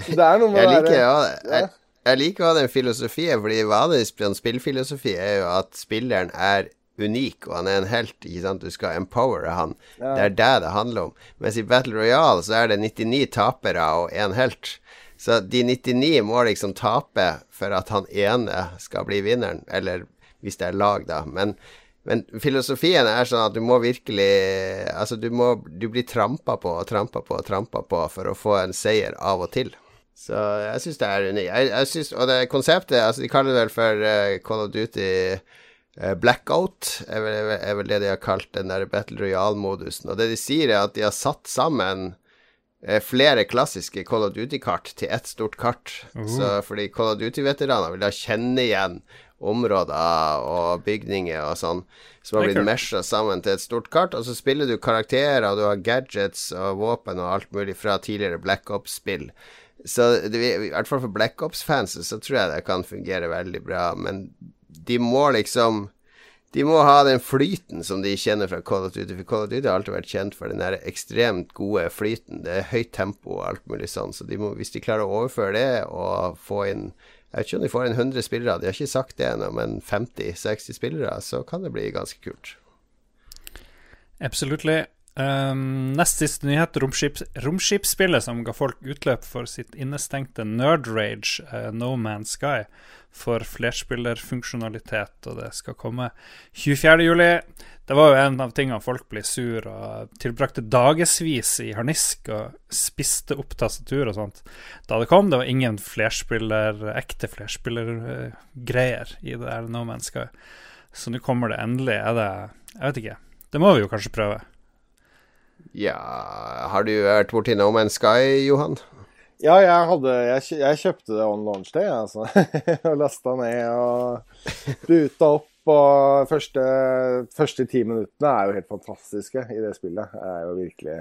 det er noe med jeg liker, ja, jeg, jeg liker den filosofien, fordi vanligvis spillfilosofi er jo at spilleren er unik, og han er en helt. ikke sant? Du skal empowere han. Ja. Det er det det handler om. Mens i Battle Royale så er det 99 tapere og én helt. Så de 99 må liksom tape for at han ene skal bli vinneren. Eller hvis det er lag, da. Men, men filosofien er sånn at du må virkelig Altså, du må Du blir trampa på og trampa på og trampa på for å få en seier av og til. Så jeg syns det er unikt. Jeg, jeg synes, og det konseptet altså De kaller det vel for uh, Call of Duty blackout er vel, er vel, det de har kalt den der Battle Royale-modusen. Og det de sier, er at de har satt sammen eh, flere klassiske Call of Duty-kart til ett stort kart. Uh -huh. Så fordi Call of Duty-veteraner vil da kjenne igjen områder og bygninger og sånn som har blitt mesha sammen til et stort kart. Og så spiller du karakterer, og du har gadgets og våpen og alt mulig fra tidligere Black Ops-spill. Så det, i hvert fall for Black Ops-fans så tror jeg det kan fungere veldig bra. Men de må liksom De må ha den flyten som de kjenner fra Call of Duty. For Call of Duty har alltid vært kjent for den der ekstremt gode flyten. Det er høyt tempo og alt mulig sånn. Så de må, hvis de klarer å overføre det og få inn Jeg vet ikke om de får inn 100 spillere, de har ikke sagt det ennå, men 50-60 spillere, så kan det bli ganske kult. Absolutely. Um, nest siste nyhet, romskip, romskipspillet som ga folk utløp for sitt innestengte nerdrage, uh, No Man's Sky for flerspillerfunksjonalitet, og det skal komme 24.07. Det var jo en av tingene folk ble sur og tilbrakte dagevis i harnisk og spiste opp tastatur og sånt da det kom. Det var ingen flerspiller, ekte flerspillergreier i det der No Man's Sky. Så nå kommer det endelig. Er det Jeg vet ikke. Det må vi jo kanskje prøve. Ja Har du vært borti No Man's Sky, Johan? Ja, jeg, hadde, jeg, kjøpte det on launch day, altså. og lasta ned og ruta opp. Og første, første ti minuttene er jo helt fantastiske i det spillet. Det er jo virkelig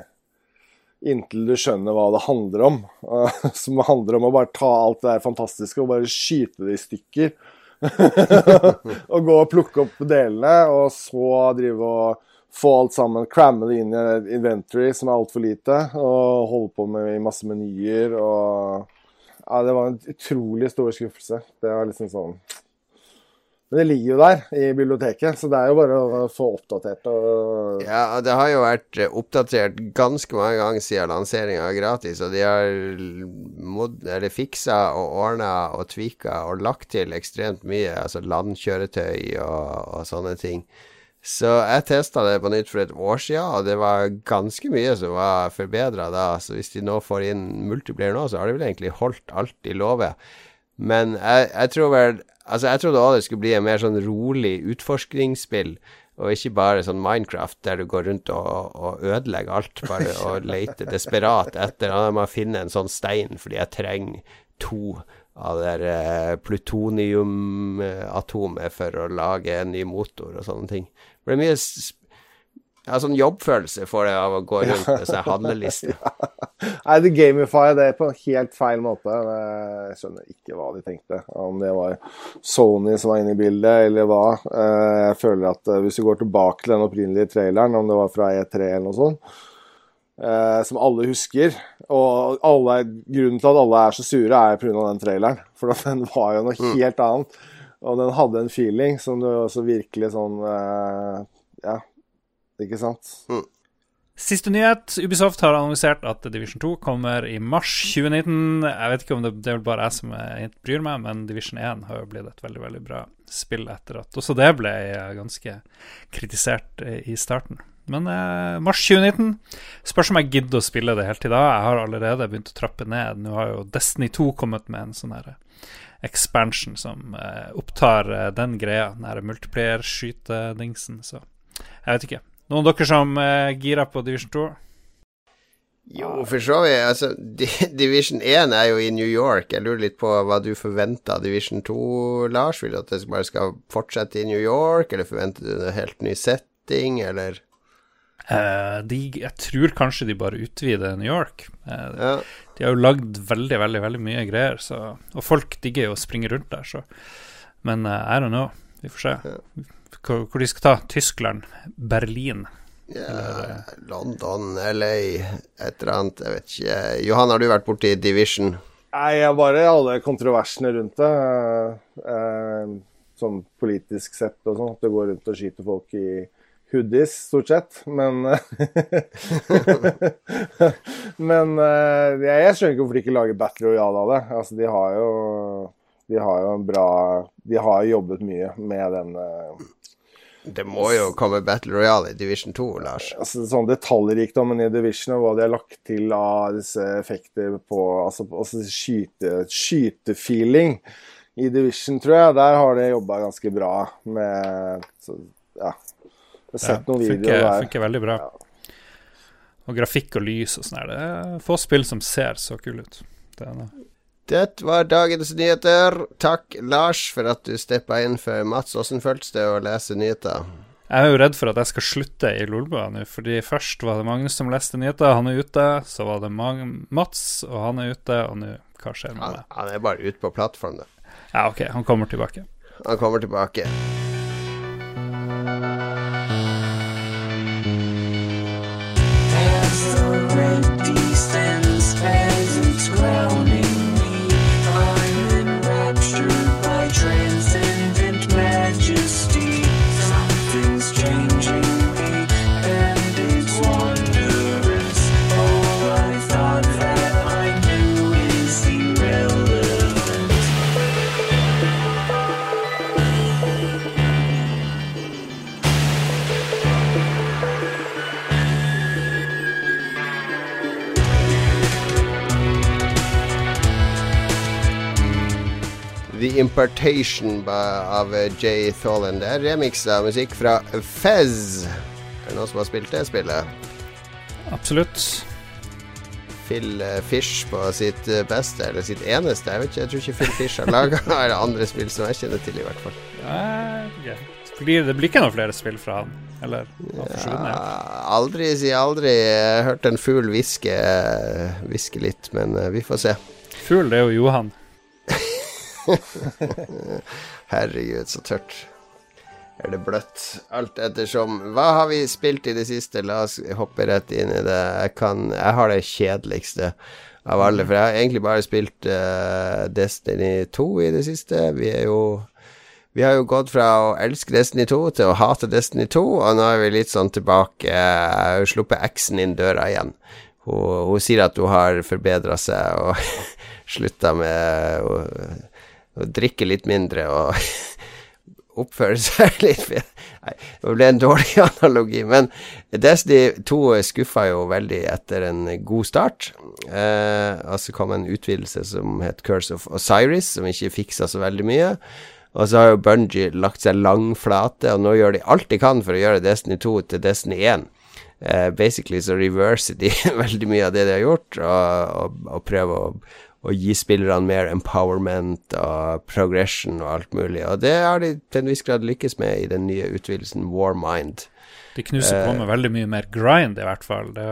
Inntil du skjønner hva det handler om. Som handler om å bare ta alt det der fantastiske og bare skyte det i stykker. og gå og plukke opp delene, og så drive og få alt sammen, cramme det inn i inventory som er altfor lite, og holde på med masse menyer og Ja, det var en utrolig stor skuffelse. Det var liksom sånn Men det ligger jo der i biblioteket, så det er jo bare å få oppdatert og Ja, det har jo vært eh, oppdatert ganske mange ganger siden lanseringa er gratis, og de har mod fiksa og ordna og tvika og lagt til ekstremt mye, altså landkjøretøy og, og sånne ting. Så jeg testa det på nytt for et år siden, og det var ganske mye som var forbedra da. Så hvis de nå får inn multiplayer nå, så har de vel egentlig holdt alt de lover. Men jeg, jeg tror vel Altså, jeg trodde også det skulle bli en mer sånn rolig utforskningsspill, og ikke bare sånn Minecraft der du går rundt og, og ødelegger alt, bare og leter desperat etter Ja, jeg må finne en sånn stein fordi jeg trenger to av det eh, plutoniumatomet for å lage en ny motor og sånne ting. Det blir mye ja, sånn jobbfølelse får jeg av å gå rundt med seg handleliste. Nei, det gamifier det på en helt feil måte. Jeg skjønner ikke hva de tenkte. Om det var Sony som var inne i bildet, eller hva. Eh, Jeg føler at eh, hvis vi går tilbake til den opprinnelige traileren, om det var fra E3 eller noe sånt, som alle husker Og alle, grunnen til at alle er så sure, er pga. den traileren. For den var jo noe helt annet. Og den hadde en feeling som du også virkelig sånn uh, Ja, ikke sant? Siste nyhet. Ubisoft har annonsert at Division 2 kommer i mars 2019. Jeg vet ikke om det, det er bare jeg som er, bryr meg, men Division 1 har jo blitt et veldig veldig bra spill etter at også det ble eh, ganske kritisert eh, i starten. Men eh, mars 2019 Spørs om jeg gidder å spille det helt til da. Jeg har allerede begynt å trappe ned. Nå har jo Destiny 2 kommet med en sånn her expansion som eh, opptar eh, den greia, den derre multiplayer-skytedingsen, så jeg vet ikke. Noen av dere som eh, girer på Division 2? Jo, for så vidt. Altså, Di- Division 1 er jo i New York. Jeg lurer litt på hva du forventer av Division 2, Lars. Vil du at det bare skal fortsette i New York, eller forventer du en helt ny setting, eller Eh, de, jeg tror kanskje de bare utvider New York. Uh, Ja. de har jo lagd veldig, veldig veldig mye greier, så, og folk digger jo å springe rundt der, så Men uh, I don't know. Vi får se hvor, hvor de skal ta. Tyskland, Berlin. ja London, LA, et eller annet. Jeg vet ikke. Johan, har du vært borti Division? Nei, jeg bare alle kontroversene rundt det. Eh, sånn politisk sett og sånn. At du går rundt og skyter folk i hoodies, stort sett. Men Men eh, jeg, skjønner ikke hvorfor de ikke lager Battle Royale av det. Altså, de har jo De har jo en bra De har jobbet mye med den eh, Det må jo komme Battle Royale i Division 2, Lars. altså, sånn detaljrikdommen i Division og hva de har lagt til av disse effekter på Altså, altså skyte, skytefeeling i Division, tror jeg. Der har de jobba ganske bra med så, Ja. Sett noen funker, videoer der. funker veldig bra. Og grafikk og lys og sånn her. Det er få spill som ser så kule ut. Det er. Det var dagens nyheter. Takk, Lars, for at du steppa inn for Mats. Åssen føltes det å lese nyheter? Jeg er jo redd for at jeg skal slutte i Lolbua nå, fordi først var det Magnus som leste nyheter, han er ute. Så var det Mag Mats, og han er ute. Og nå, hva skjer med Han, meg? han er bare ute på plattform, da. Ja, OK, han kommer tilbake. Han kommer tilbake. Impartation av Jay Tholen. Det er remix av musikk fra Fez. Er det noen som har spilt det spillet? Absolutt. Phil eh, Fish på sitt eh, beste, eller sitt eneste. Jeg vet ikke, jeg tror ikke Phil Fish har laga andre spill som jeg kjenner til, i hvert fall. Fordi det blir ikke noen flere spill fra han, eller? Ja, aldri si aldri. Jeg hørte en fugl hviske litt, men eh, vi får se. Fugl, det er jo Johan. Herregud, så tørt. er det bløtt. Alt ettersom. Hva har vi spilt i det siste? La oss hoppe rett inn i det. Jeg, kan, jeg har det kjedeligste av alle, for jeg har egentlig bare spilt uh, Destiny 2 i det siste. Vi er jo vi har jo gått fra å elske Destiny 2 til å hate Destiny 2, og nå er vi litt sånn tilbake. Jeg har sluppet eksen inn døra igjen. Hun, hun sier at hun har forbedra seg og slutta med drikke litt mindre og oppføre seg litt Nei, det ble en dårlig analogi, men Destiny 2 skuffa jo veldig etter en god start. Eh, så kom en utvidelse som het Curse of Osiris, som ikke fiksa så veldig mye. Og så har jo Bungie lagt seg langflate, og nå gjør de alt de kan for å gjøre Destiny 2 til Destiny 1. Eh, basically så reverser de veldig mye av det de har gjort, og, og, og prøver å, å gi spillerne mer empowerment og progression og alt mulig. Og det har de til en viss grad lykkes med i den nye utvidelsen Warmind. De knuser på med veldig mye mer grind, i hvert fall. Det,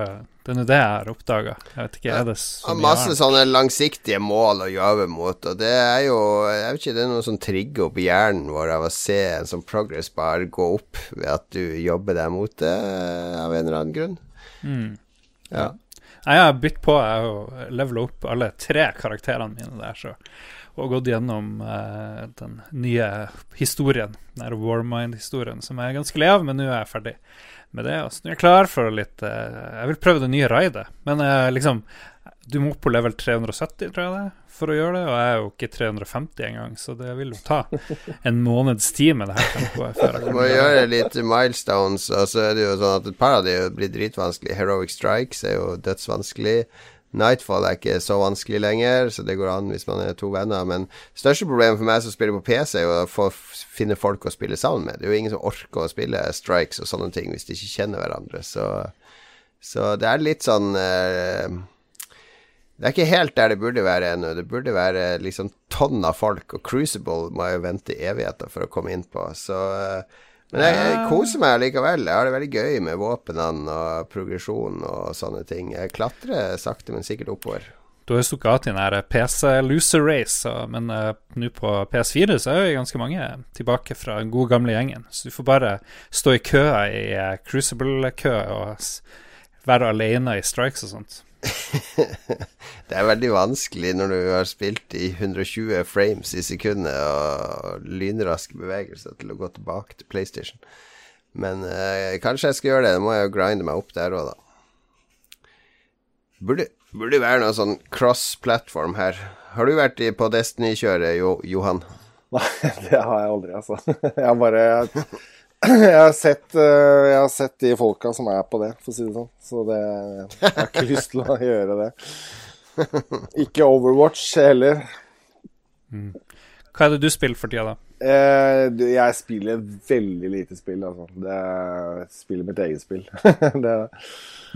det er nå det jeg har oppdaga. Jeg vet ikke, er det så Og mye masse annet? sånne langsiktige mål å jobbe mot, og det er jo Jeg vet ikke, det er noe som trigger opp i hjernen vår av å se en sånn progress bare gå opp ved at du jobber deg mot det, av en eller annen grunn. Mm. Ja. Jeg har bytt på. Jeg har levela opp alle tre karakterene mine der, så og gått gjennom eh, den nye historien, den Warmind-historien, som jeg er ganske lei av, men nå er jeg ferdig med det. Og så nå er jeg klar for litt eh, Jeg vil prøve det nye raidet, men eh, liksom Du må opp på level 370, tror jeg det, for å gjøre det, og jeg er jo ikke 350 engang, så det vil jo ta en måneds tid med det her tempoet før jeg Du må gjøre litt milestones, og så er det jo sånn at et par av de blir dritvanskelig. Heroic Strikes er jo dødsvanskelig. Nightfall er ikke så vanskelig lenger, så det går an hvis man er to venner. Men største problemet for meg som spiller på PC, er jo å få finne folk å spille sammen med. Det er jo ingen som orker å spille strikes og sånne ting hvis de ikke kjenner hverandre. Så, så det er litt sånn eh, Det er ikke helt der det burde være ennå. Det burde være liksom tonn av folk, og Crucible må jo vente evigheter for å komme inn på. Så eh, men jeg, jeg koser meg likevel. Jeg har det veldig gøy med våpnene og progresjon og sånne ting. Jeg klatrer sakte, men sikkert oppover. Du har jo stukket av til den her PC Loser Race, men uh, nå på PS4 så er jo ganske mange tilbake fra den gode gamle gjengen. Så du får bare stå i kø i uh, Crucible-kø og være alene i strikes og sånt. Det er veldig vanskelig når du har spilt i 120 frames i sekundet og lynraske bevegelser til å gå tilbake til PlayStation. Men eh, kanskje jeg skal gjøre det. Da må jeg jo grinde meg opp der òg, da. Burde, burde være noe sånn cross-platform her. Har du vært på Destiny-kjøret, jo, Johan? Nei, det har jeg aldri, altså. Jeg har bare Jeg har sett, eh, jeg har sett de folka som er på det, for å si det sånn. Så det, jeg har ikke lyst til å gjøre det. Ikke Overwatch heller. Hva er det du spiller for tida, da? Eh, jeg spiller veldig lite spill, altså. Det, jeg spiller mitt eget spill. det,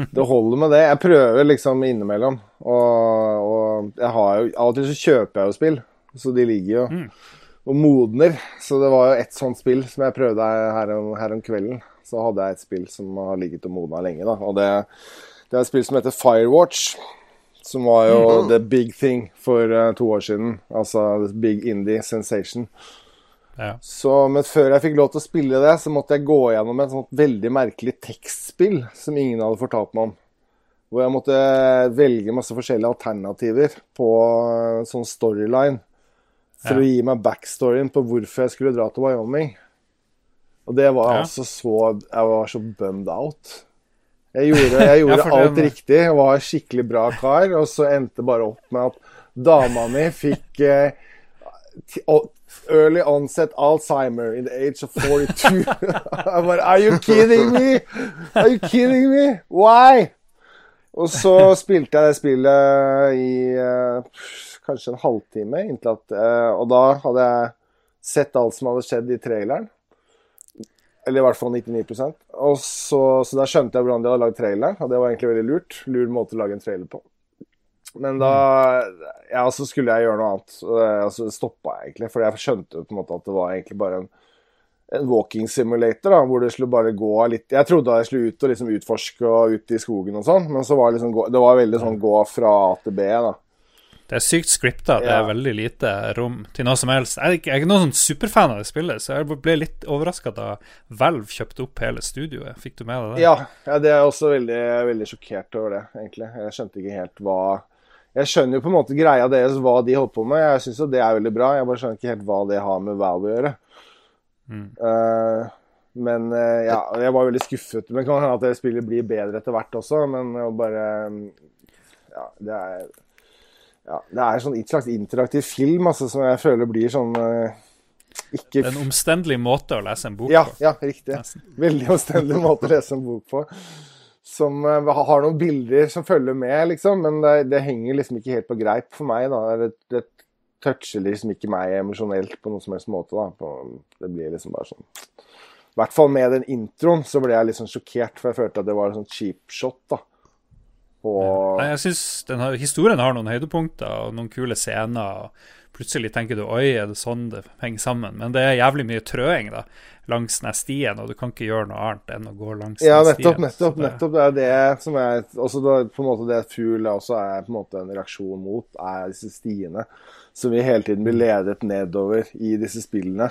det holder med det. Jeg prøver liksom innimellom. Og, og jeg har jo Av og til så kjøper jeg jo spill, så de ligger jo og modner. Så det var jo ett sånt spill som jeg prøvde her om, her om kvelden. Så hadde jeg et spill som har ligget og modna lenge, da. Og det, det er et spill som heter Firewatch. Som var jo the big thing for uh, to år siden. Altså the big indie sensation. Ja. Så, men før jeg fikk lov til å spille det, så måtte jeg gå gjennom et sånt veldig merkelig tekstspill som ingen hadde fortalt meg om. Hvor jeg måtte velge masse forskjellige alternativer på eh, sånn storyline. Ja. å gi meg backstoryen på hvorfor jeg skulle dra til Wyoming. Og det var altså så Jeg var så bummed out. Jeg gjorde, jeg gjorde alt riktig, jeg var skikkelig bra kar, og så endte bare opp med at dama mi fikk eh, Early onset Alzheimer in the age of 42. jeg bare Are you kidding me? Are you kidding me? Why? Og så spilte jeg det spillet i uh, kanskje en halvtime, inntil at uh, Og da hadde jeg sett alt som hadde skjedd i traileren. Eller i hvert fall 99% og så, så da skjønte jeg hvordan de hadde lagd traileren, og det var egentlig veldig lurt. Lur måte å lage en trailer på. Men da Ja, så skulle jeg gjøre noe annet. Og det, altså, stoppa jeg egentlig, for jeg skjønte på en måte at det var egentlig bare en, en walking simulator, da, hvor det skulle bare gå litt Jeg trodde jeg skulle ut og liksom utforske og ut i skogen og sånn, men så var det liksom Det var veldig sånn gå fra A til B, da. Det er sykt scripta, det er veldig lite rom til noe som helst. Jeg er ikke, jeg er ikke noen sånn superfan av det spillet, så jeg ble litt overraska da Valve kjøpte opp hele studioet. Fikk du med deg det? Ja, ja, det er også veldig, veldig sjokkert over det, egentlig. Jeg skjønte ikke helt hva Jeg skjønner jo på en måte greia deres, hva de holder på med. Jeg syns jo det er veldig bra. Jeg bare skjønner ikke helt hva det har med Valve å gjøre. Mm. Eh, men eh, ja, jeg var veldig skuffet. Men kan hende at det spillet blir bedre etter hvert også, men å bare Ja, det er ja, det er sånn en slags interaktiv film altså, som jeg føler blir sånn eh, ikke en omstendelig måte å lese en bok ja, på. ja, riktig. nesten. Veldig omstendelig måte å lese en bok på. Som uh, har noen bilder som følger med, liksom, men det, det henger liksom ikke helt på greip for meg. da. Det, det toucher liksom ikke meg emosjonelt på noen som helst måte. da. På, det blir liksom bare sånn I hvert fall med den introen så ble jeg litt sånn sjokkert, for jeg følte at det var en sånn cheap shot. da. Og... Nei, jeg synes den Historien har noen høydepunkter og noen kule scener. og Plutselig tenker du oi, er det sånn det henger sammen? Men det er jævlig mye trøing da langs den stien, og du kan ikke gjøre noe annet enn å gå langs Ja, den nettopp. stien. nettopp, Så det- nettopp. Det er det som er også da, på en måte det fugl også er på en måte en reaksjon mot, er disse stiene som vi hele tiden blir ledet nedover i disse spillene.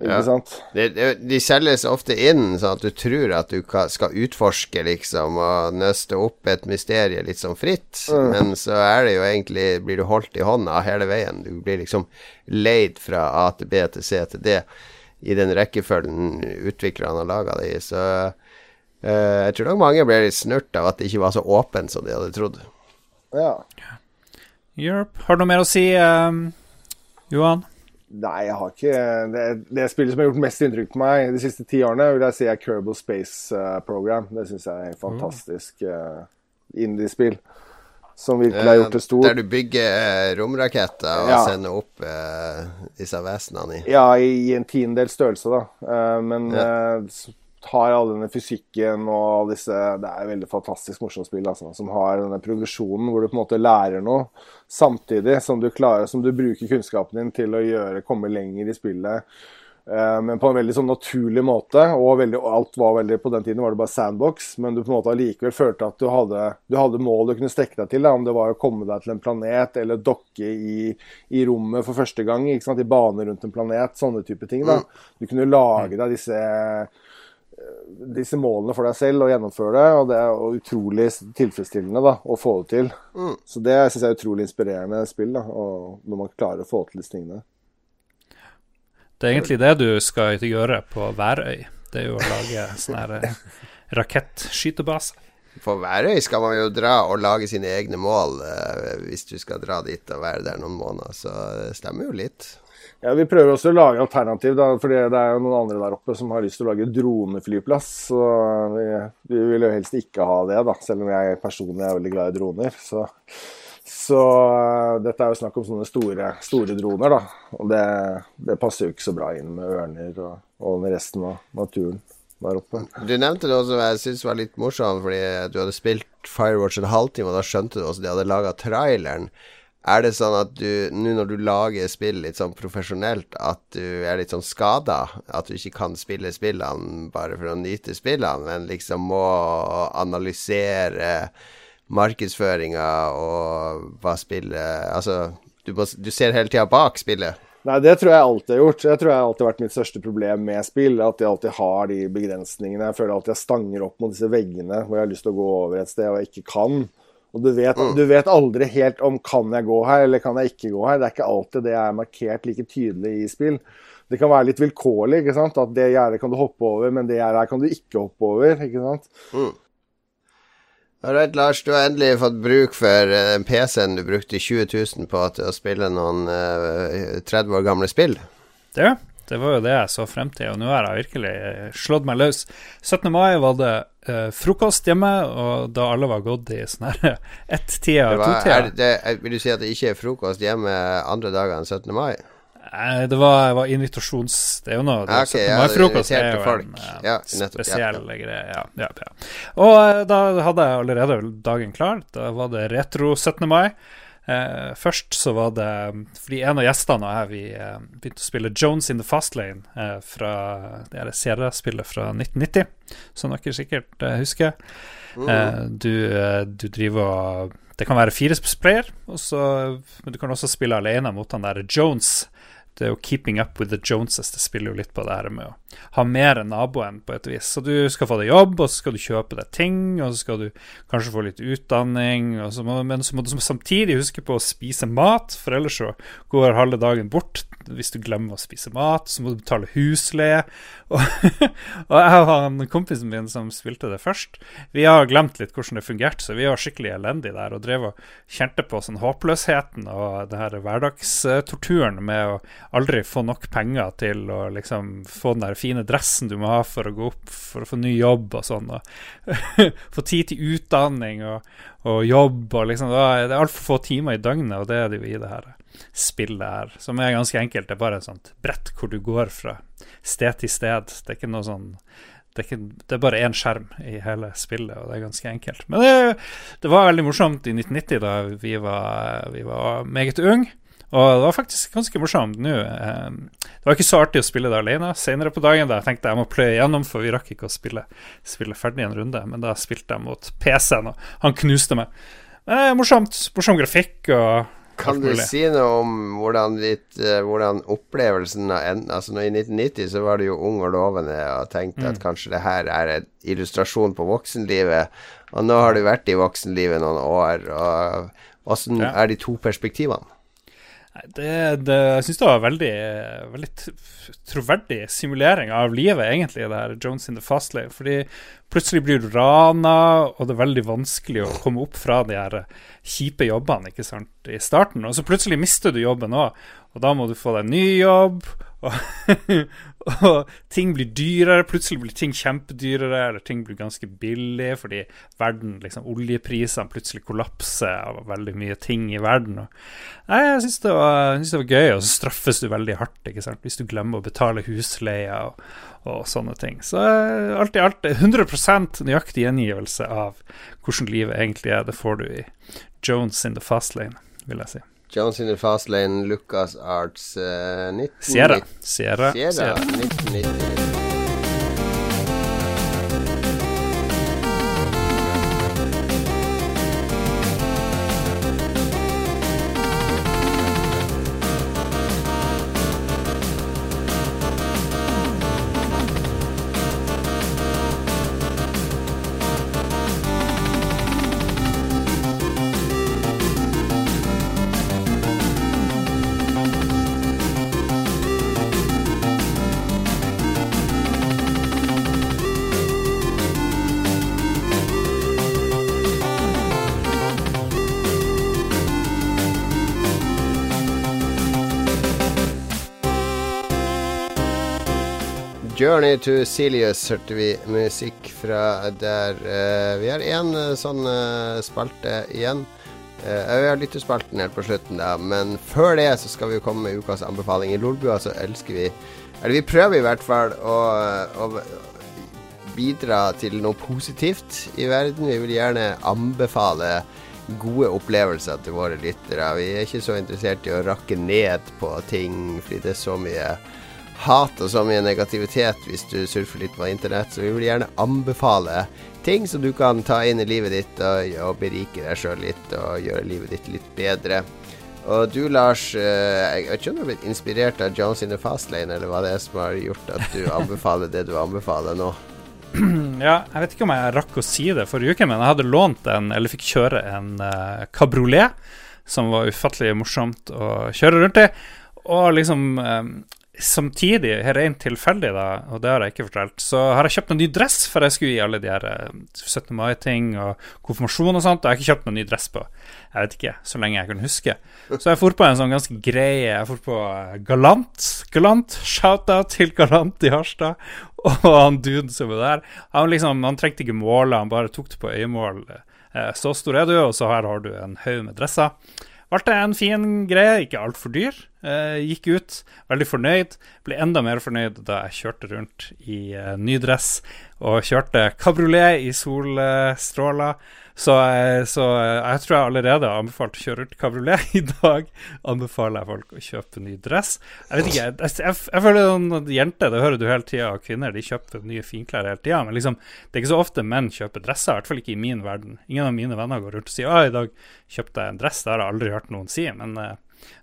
Ikke Ja. sant? De, de, de selges ofte inn sånn at du tror at du skal utforske, liksom, og nøste opp et mysterium litt sånn fritt, men så er det jo egentlig Blir du holdt i hånda hele veien. Du blir liksom leid fra A til B til C til D i den rekkefølgen utviklerne har laga det i. Så Uh, jeg tror nok mange ble litt snurt av at det ikke var så åpent som de hadde trodd. Ja. Europe. Har du noe mer å si, eh, Johan? Nei, jeg har ikke det, det spillet som har gjort mest inntrykk på meg de siste ti årene, vil jeg si er Kerbal Space uh, Program. Det syns jeg er et fantastisk uh, indie-spill. Som virkelig har gjort det stort. Der du bygger eh, romraketter og Ja. sender opp eh, disse vesenene i. Ja, i en tiendedels størrelse, da. Uh, men Ja. eh, s- har all denne fysikken og disse Det er et veldig fantastisk morsomt spill altså, som har denne progresjonen hvor du på en måte lærer noe samtidig som du klarer Som du bruker kunnskapen din til å gjøre komme lenger i spillet. eh, men på en veldig sånn naturlig måte. Og veldig, alt var veldig På den tiden var det bare sandbox, men du på en måte allikevel følte at du hadde, du hadde mål du kunne strekke deg til. Da, om det var å komme deg til en planet eller dokke i, i rommet for første gang. I bane rundt en planet. Sånne type ting. da. Du kunne lage deg disse disse målene for deg selv og gjennomføre det. Og det er utrolig tilfredsstillende da, å få det til. Så det syns jeg er utrolig inspirerende spill. da, og Når man klarer å få til disse tingene. Det er egentlig det du skal gjøre på Værøy. Det er jo å lage sånn her eh, rakettskytebase. På Værøy skal man jo dra og lage sine egne mål eh, hvis du skal dra dit og være der noen måneder, så det stemmer jo litt. Ja, Vi prøver også å lage alternativ, da, for det er jo noen andre der oppe som har lyst til å lage droneflyplass. Så vi, vi vil jo helst ikke ha det, da, selv om jeg personlig er veldig glad i droner. Så, så eh, dette er jo snakk om sånne store, store droner, da. Og det, det passer jo ikke så bra inn med ørner og, og med resten av naturen. Du nevnte noe som jeg syntes var litt morsomt, fordi du hadde spilt Firewatch en halvtime, og da skjønte du også de hadde laga traileren. Er det sånn at du, nå når du lager spill litt sånn profesjonelt, at du er litt sånn skada? At du ikke kan spille spillene bare for å nyte spillene, men liksom må analysere markedsføringa og hva spillet Altså, du, må, du ser hele tida bak spillet. Nei, det tror jeg alltid har gjort. Jeg tror jeg alltid har vært mitt største problem med spill. At jeg alltid har de begrensningene. Jeg føler alltid jeg stanger opp mot disse veggene hvor jeg har lyst til å gå over et sted og jeg ikke kan. Og du vet, du vet aldri helt om kan jeg gå her eller kan jeg ikke gå her. Det er ikke alltid det er markert like tydelig i spill. Det kan være litt vilkårlig. ikke sant? At det gjerdet kan du hoppe over, men det gjerdet her kan du ikke hoppe over. ikke sant? Alright, Lars, du har endelig fått bruk for eh, den PC-en du brukte 20 000 på til å spille noen uh, 30 år gamle spill. Det, det var jo det jeg så frem til, og nå har jeg virkelig eh, slått meg løs. 17. mai var det eh, frokost hjemme, og da alle var gått i sånn her ett-tida var, er to-tida. vil du si at det ikke er frokost hjemme andre dager enn 17. mai? Nei, Det var, var invitasjons... Det er jo noe det, Ja, 17. mai-frokost det er jo folk. en eh, Ja, nettopp, ja, spesiell greie. Ja, ja, ja. Og eh, da hadde jeg allerede dagen klar. Da var det retro 17. mai. Eh, først så var det Fordi en av gjestene jeg vi eh, begynte å spille Jones in the Fast Lane eh, fra det her seriespillet fra 1990, som dere sikkert eh, husker. Mm. Eh, du, eh, du driver og Det kan være fire sprayer, men du kan også spille alene mot han der Jones. Det er jo 'Keeping Up With The Joneses'. Det spiller jo litt på det her med å ha mer enn naboen, på et vis. Så du skal få deg jobb, og så skal du kjøpe deg ting, og så skal du kanskje få litt utdanning, så må, men så må du samtidig huske på å spise mat, for ellers så går halve dagen bort. Hvis du glemmer å spise mat, så må du betale husleie. Og, og jeg og han kompisen min som spilte det først, vi har glemt litt hvordan det fungerte, så vi var skikkelig elendige der og drev og kjente på sånn håpløsheten og det her hverdagstorturen med å aldri få nok penger til å liksom få den der fine dressen du må ha for å gå opp, for å få ny jobb og sånn. Og få tid til utdanning og, og jobb og liksom Det er altfor få timer i døgnet, og det er det jo i det her spillet her, som er ganske enkelt. Det er bare et sånt brett hvor du går fra sted til sted. Det er ikke noe sånn det er, ikke, det er bare én skjerm i hele spillet, og det er ganske enkelt. Men det, det var veldig morsomt i 1990, da vi var, vi var meget unge. Og det var faktisk ganske morsomt nå. eh, Det var ikke så artig å spille det alene. Senere på dagen da jeg tenkte jeg må pløye gjennom, for vi rakk ikke å spille, spille ferdig en runde. Men da spilte jeg mot PC-en, og han knuste meg. Men morsomt. Morsom grafikk og Kan du si noe om hvordan, ditt, eh, hvordan opplevelsen av en, Altså nå I 1990 så var du jo ung og lovende og tenkte Mm. at kanskje det her er en illustrasjon på voksenlivet. Og nå har du vært i voksenlivet noen år, og åssen Ja. er de to perspektivene? Det, det, jeg syns det var veldig, veldig troverdig simulering av livet, egentlig, det her Jones in the Fast Lane. Fordi plutselig blir du rana, og det er veldig vanskelig å komme opp fra de her kjipe jobbene ikke sant, i starten. Og så plutselig mister du jobben òg, og da må du få deg en ny jobb. Og, og ting blir dyrere. Plutselig blir ting kjempedyrere, eller ting blir ganske billig fordi verden, liksom oljeprisene plutselig kollapser av veldig mye ting i verden. Og, nei, jeg syns det, det var gøy, og så straffes du veldig hardt ikke sant? hvis du glemmer å betale husleia og, og sånne ting. Så eh, alt i alt 100% nøyaktig gjengivelse av hvordan livet egentlig er. Det får du i Jones in the Fast Lane, vil jeg si. Jones in the Fast Lane, Lucas Arts uh, 1990 Sierra. Sierra. Sierra, Sierra. 1990. Journey to Silius hørte vi musikk fra der. Uh, vi har én sånn uh, spalte igjen. Eh, vi har lytterspalten helt på slutten, da. Men før det så skal vi jo komme med ukas anbefaling. I Lolbua så elsker vi Eller vi prøver i hvert fall å, å bidra til noe positivt i verden. Vi vil gjerne anbefale gode opplevelser til våre lyttere. Vi er ikke så interessert i å rakke ned på ting, fordi det er så mye hat og så mye negativitet hvis du surfer litt på internett, så vi vil gjerne anbefale ting som du kan ta inn i livet ditt og, og berike deg sjøl litt og gjøre livet ditt litt bedre. Og du, Lars, eh, jeg vet ikke om du har blitt inspirert av Jones in the Fast Lane, eller hva det er som har gjort at du anbefaler det du anbefaler nå? Ja, jeg vet ikke om jeg rakk å si det forrige uke, men jeg hadde lånt en, eller fikk kjøre en uh, kabriolet, som var ufattelig morsomt å kjøre rundt i. Og liksom eh, samtidig, rent tilfeldig, da, og det har jeg ikke fortalt, så har jeg kjøpt en ny dress, for jeg skulle gi alle de her eh, 17. mai-ting og konfirmasjon og sånt, og jeg har ikke kjøpt noen ny dress på jeg vet ikke, så lenge jeg kan huske. Så jeg for på en sånn ganske grei Jeg for på eh, Galant. Galant, Shout-out til Galant i Harstad. Og han duden som er der, han liksom, han trengte ikke måle, han bare tok det på øyemål. Eh, Så stor er du, og så her har du en haug med dresser. Valgte en fin greie, ikke altfor dyr. Eh, gikk ut, veldig fornøyd. Ble enda mer fornøyd da jeg kjørte rundt i eh, ny dress og kjørte kabriolet i solstråler. Eh, så så, jeg tror jeg allerede har anbefalt å kjøre ut kabriolet. I dag anbefaler jeg folk å kjøpe ny dress. Jeg vet ikke, jeg, jeg, jeg føler sånn jenter, det hører du hele tida, kvinner de kjøper nye finklær hele tida. Men liksom, det er ikke så ofte menn kjøper dresser, i hvert fall ikke i min verden. Ingen av mine venner går rundt og sier 'Å, i dag kjøpte jeg en dress'. Det har jeg aldri hørt noen si. Men uh,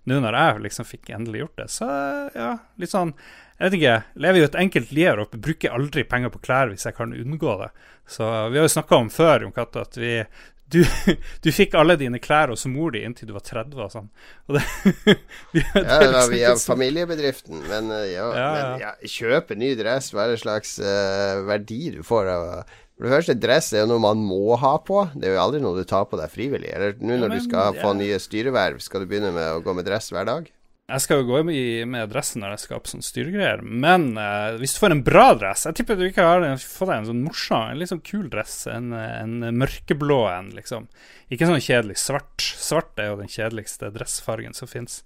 nå når jeg liksom fikk endelig gjort det, så ja, litt sånn jeg vet ikke, lever jo et enkelt liv og bruker aldri penger på klær hvis jeg kan unngå det. Så vi har jo snakka om før, Jon Katte, at vi du, du fikk alle dine klær hos mor di inntil du var 30 og sånn. Og det, vi, Ja, var liksom via familiebedriften, men, ja, ja, Ja, men ja, kjøpe ny dress, hva er det slags uh, verdi du får av For det første, dress er jo noe man må ha på. Det er jo aldri noe du tar på deg frivillig. Eller nå når du skal få nye styreverv, skal du begynne med å gå med dress hver dag? Jeg skal jo gå i- med dressen når jeg skal på sånne styregreier, men uh, hvis du får en bra dress Jeg tipper du ikke har fått deg en sånn morsom, en litt sånn kul dress. En, en mørkeblå en, liksom. Ikke sånn kjedelig svart. Svart er jo den kjedeligste dressfargen som fins.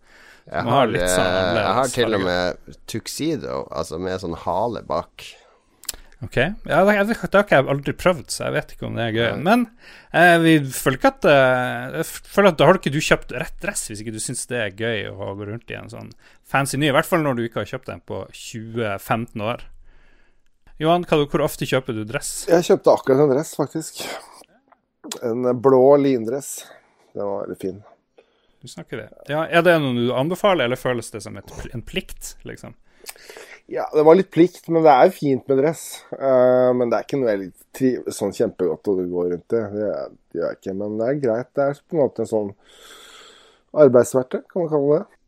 Jeg sånn eh, jeg har til og med tuxedo, altså med sånn hale bak. Ok, ja, det, det, det har ikke jeg aldri prøvd, så jeg vet ikke om det er gøy. Men eh, vi føler ikke at eh, Jeg føler at da har ikke du kjøpt rett dress hvis ikke du syns det er gøy å gå rundt i en sånn fancy ny. I hvert fall når du ikke har kjøpt den på 20-15 år. Johan, hva, hvor ofte kjøper du dress? Jeg kjøpte akkurat en dress, faktisk. En blå lindress. Den var veldig fin. Du snakker det. Ja, er det noe du anbefaler, eller føles det som et, en plikt, liksom? Ja, det var litt plikt, men det er jo fint med dress. Uh, men det er ikke noe veldig tri sånn kjempegodt å gå rundt i. Det det gjør jeg ikke. Men det er greit. Det er på en måte en sånn arbeidsverktøy, kan man kalle det.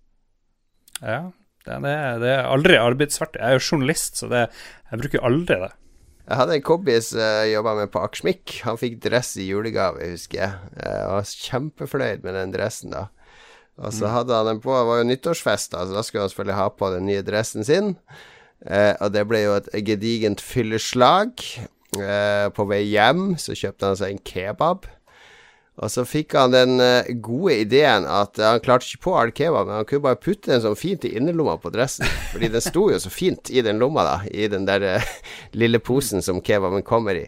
Ja, det, er, det er aldri arbeidsverktøy. Jeg er jo journalist, så det, jeg bruker aldri det. Jeg hadde en kompis jeg jobba med på Akersmik. Han fikk dress i julegave, husker jeg. Jeg var kjempefornøyd med den dressen da. Og så hadde han den på, det var jo nyttårsfest, da, så da skulle han selvfølgelig ha på den nye dressen sin. Eh, og det ble jo et gedigent fylleslag. Eh, på vei hjem så kjøpte han seg en kebab. Og så fikk han den eh, gode ideen at han klarte ikke på all kebab, men han kunne bare putte den sånn fint i innerlomma på dressen. Fordi den sto jo så fint i den lomma, da. I den der eh, lille posen som kebaben kommer i.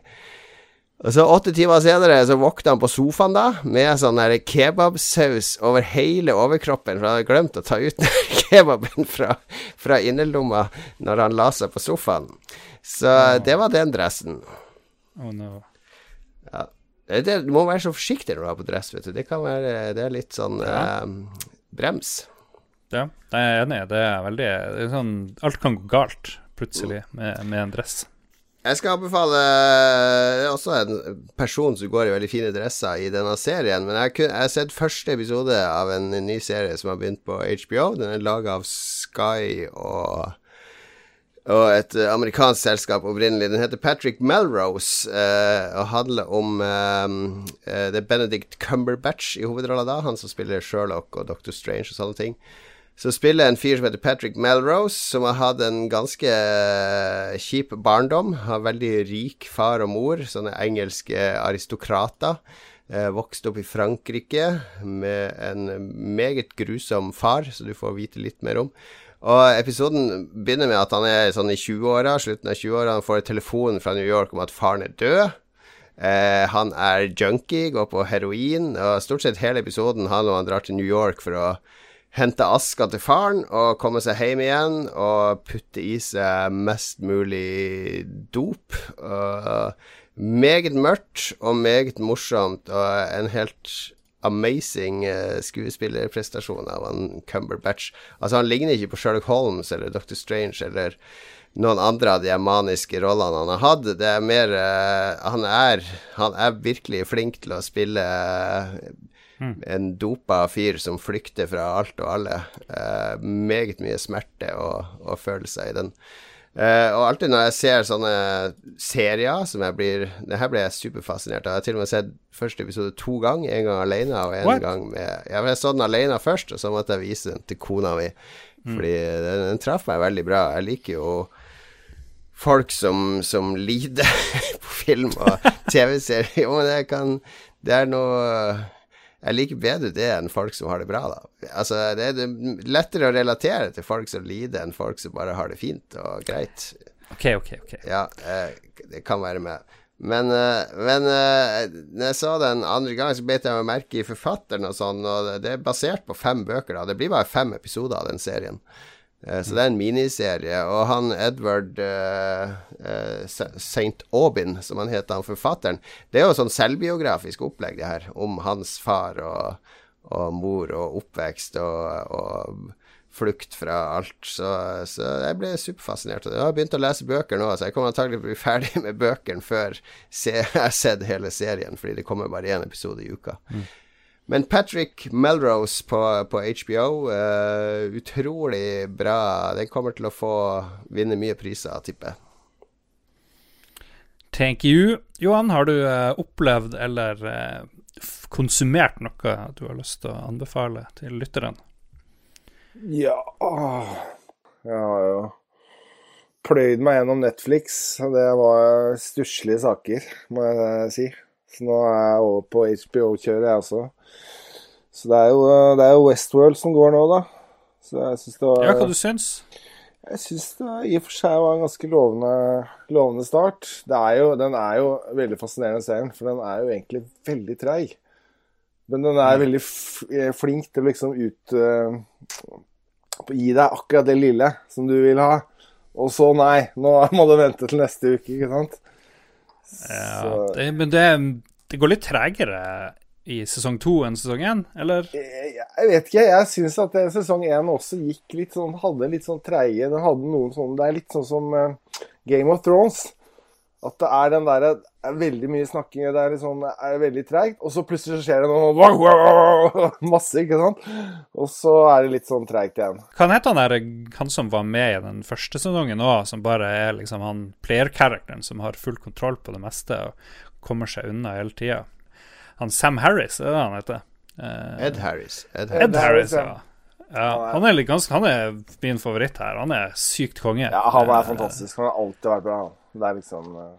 Og så åtte timer senere så våkna han på sofaen da med sånn der kebabsaus over hele overkroppen, for han hadde glemt å ta ut kebaben fra, fra innerlomma når han la seg på sofaen. Så det var den dressen. Oh no. Ja. det, du må være så forsiktig når du har på dress, vet du. Det kan være Det er litt sånn Ja. eh, brems. Ja, jeg er enig. Det er veldig det er sånn, Alt kan gå galt plutselig med, med en dress. Jeg skal anbefale er også en person som går i veldig fine dresser i denne serien. Men jeg, kun, jeg har sett første episode av en ny serie som har begynt på HBO. Den er laga av Sky og og et eh, amerikansk selskap opprinnelig. Den heter Patrick Melrose eh, og handler om eh, eh, Det er Benedict Cumberbatch i hovedrolla da, han som spiller Sherlock og Doctor Strange og sånne ting. Så spiller en fyr som heter Patrick Melrose, som har hatt en ganske eh, kjip barndom. Har veldig rik far og mor, sånne engelske aristokrater. Eh, vokste opp i Frankrike med en meget grusom far, så du får vite litt mer om. Og episoden begynner med at han er sånn i 20-åra, slutten av 20-åra. Han får telefonen fra New York om at faren er død. Eh, han er junkie, går på heroin, og stort sett hele episoden handler om han drar til New York for å hente aska til faren og komme seg hjem igjen og putte i seg mest mulig dop. Uh, meget mørkt og meget morsomt, og en helt amazing eh, skuespillerprestasjon av han Cumberbatch. Altså, han ligner ikke på Sherlock Holmes eller Dr. Strange eller noen andre av de maniske rollene han har hatt. Det er mer uh, han, er, han er virkelig flink til å spille eh, en dopa fyr som flykter fra alt og alle. Eh, meget mye smerte og, og følelser i den. Eh, og alltid når jeg ser sånne serier som jeg blir Det her ble jeg superfascinert av. Jeg har til og med sett første episode to ganger. En gang alene og en What? gang med jeg så den alene først, og så måtte jeg vise den til kona mi. Fordi den, den traff meg veldig bra. Jeg liker jo folk som, som lider på film og TV-serier. Jo, men det kan Det er noe Jeg liker bedre det enn folk som har det bra, da. Altså, det er lettere å relatere til folk som lider, enn folk som bare har det fint og greit. OK, OK. ok Ja, eh, det kan være med. Men, eh, men eh, når jeg så den andre gang, så beit jeg meg merke i forfatteren og sånn, og det- det er basert på fem bøker, da. Det blir bare fem episoder av den serien. Eh, Så det er en miniserie. Og han Edward uh, St. Aubin, som han heter, han forfatteren, det er jo sånn selvbiografisk opplegg, det her, om hans far og, og mor og oppvekst og, og flukt fra alt. Så, så jeg ble superfascinert. Jeg har begynt å lese bøker nå, så jeg kommer antagelig til å bli ferdig med bøkene før jeg har sett hele serien, fordi det kommer bare én episode i uka. Men Patrick Melrose på, på HBO, uh, utrolig bra. Den kommer til å få vinne mye priser, tipper jeg. Thank you. Johan, har du uh, opplevd eller uh, konsumert noe du har lyst til å anbefale til lytteren? Ja. Jeg har jo pløyd meg gjennom Netflix, og det var stusslige saker, må jeg si. Så nå er jeg over på HBO-kjøret, jeg også. Så det er, jo, det er jo Westworld som går nå, da. Så jeg syns det var Ja, hva du syns? Jeg syns det i og for seg var en ganske lovende, lovende start. Det er jo, den er jo veldig fascinerende serien, for den er jo egentlig veldig treig. Men den er veldig f eh, flink til å liksom ut uh, Gi deg akkurat det lille som du vil ha. Og så nei, nå må du vente til neste uke, ikke sant? Ja, det, men det, det går litt tregere i sesong to enn sesong én, eller? Jeg jeg vet ikke, jeg syns at sesong én også gikk litt sånn Hadde litt sånn treige Den hadde noen sånne Det er litt sånn som eh, Game of Thrones. At det er den derre er Veldig mye snakking, det er sånn er veldig treigt, og så plutselig så skjer det noe wow, wow, wow, Masse, ikke sant? Og så er det litt sånn treigt igjen. Hva heter han der han som var med i den første sesongen òg, som bare er liksom han player-characteren som har full kontroll på det meste og kommer seg unna hele tida? Han Sam Harris, er det han heter? Eh, Ed Harris. Ed Harris. Ed Harris, ja. ja. Han er, litt ganske, han er min favoritt her. Han er sykt konge. Ja, han er Eh, fantastisk. Han har alltid vært bra. Det er liksom eh,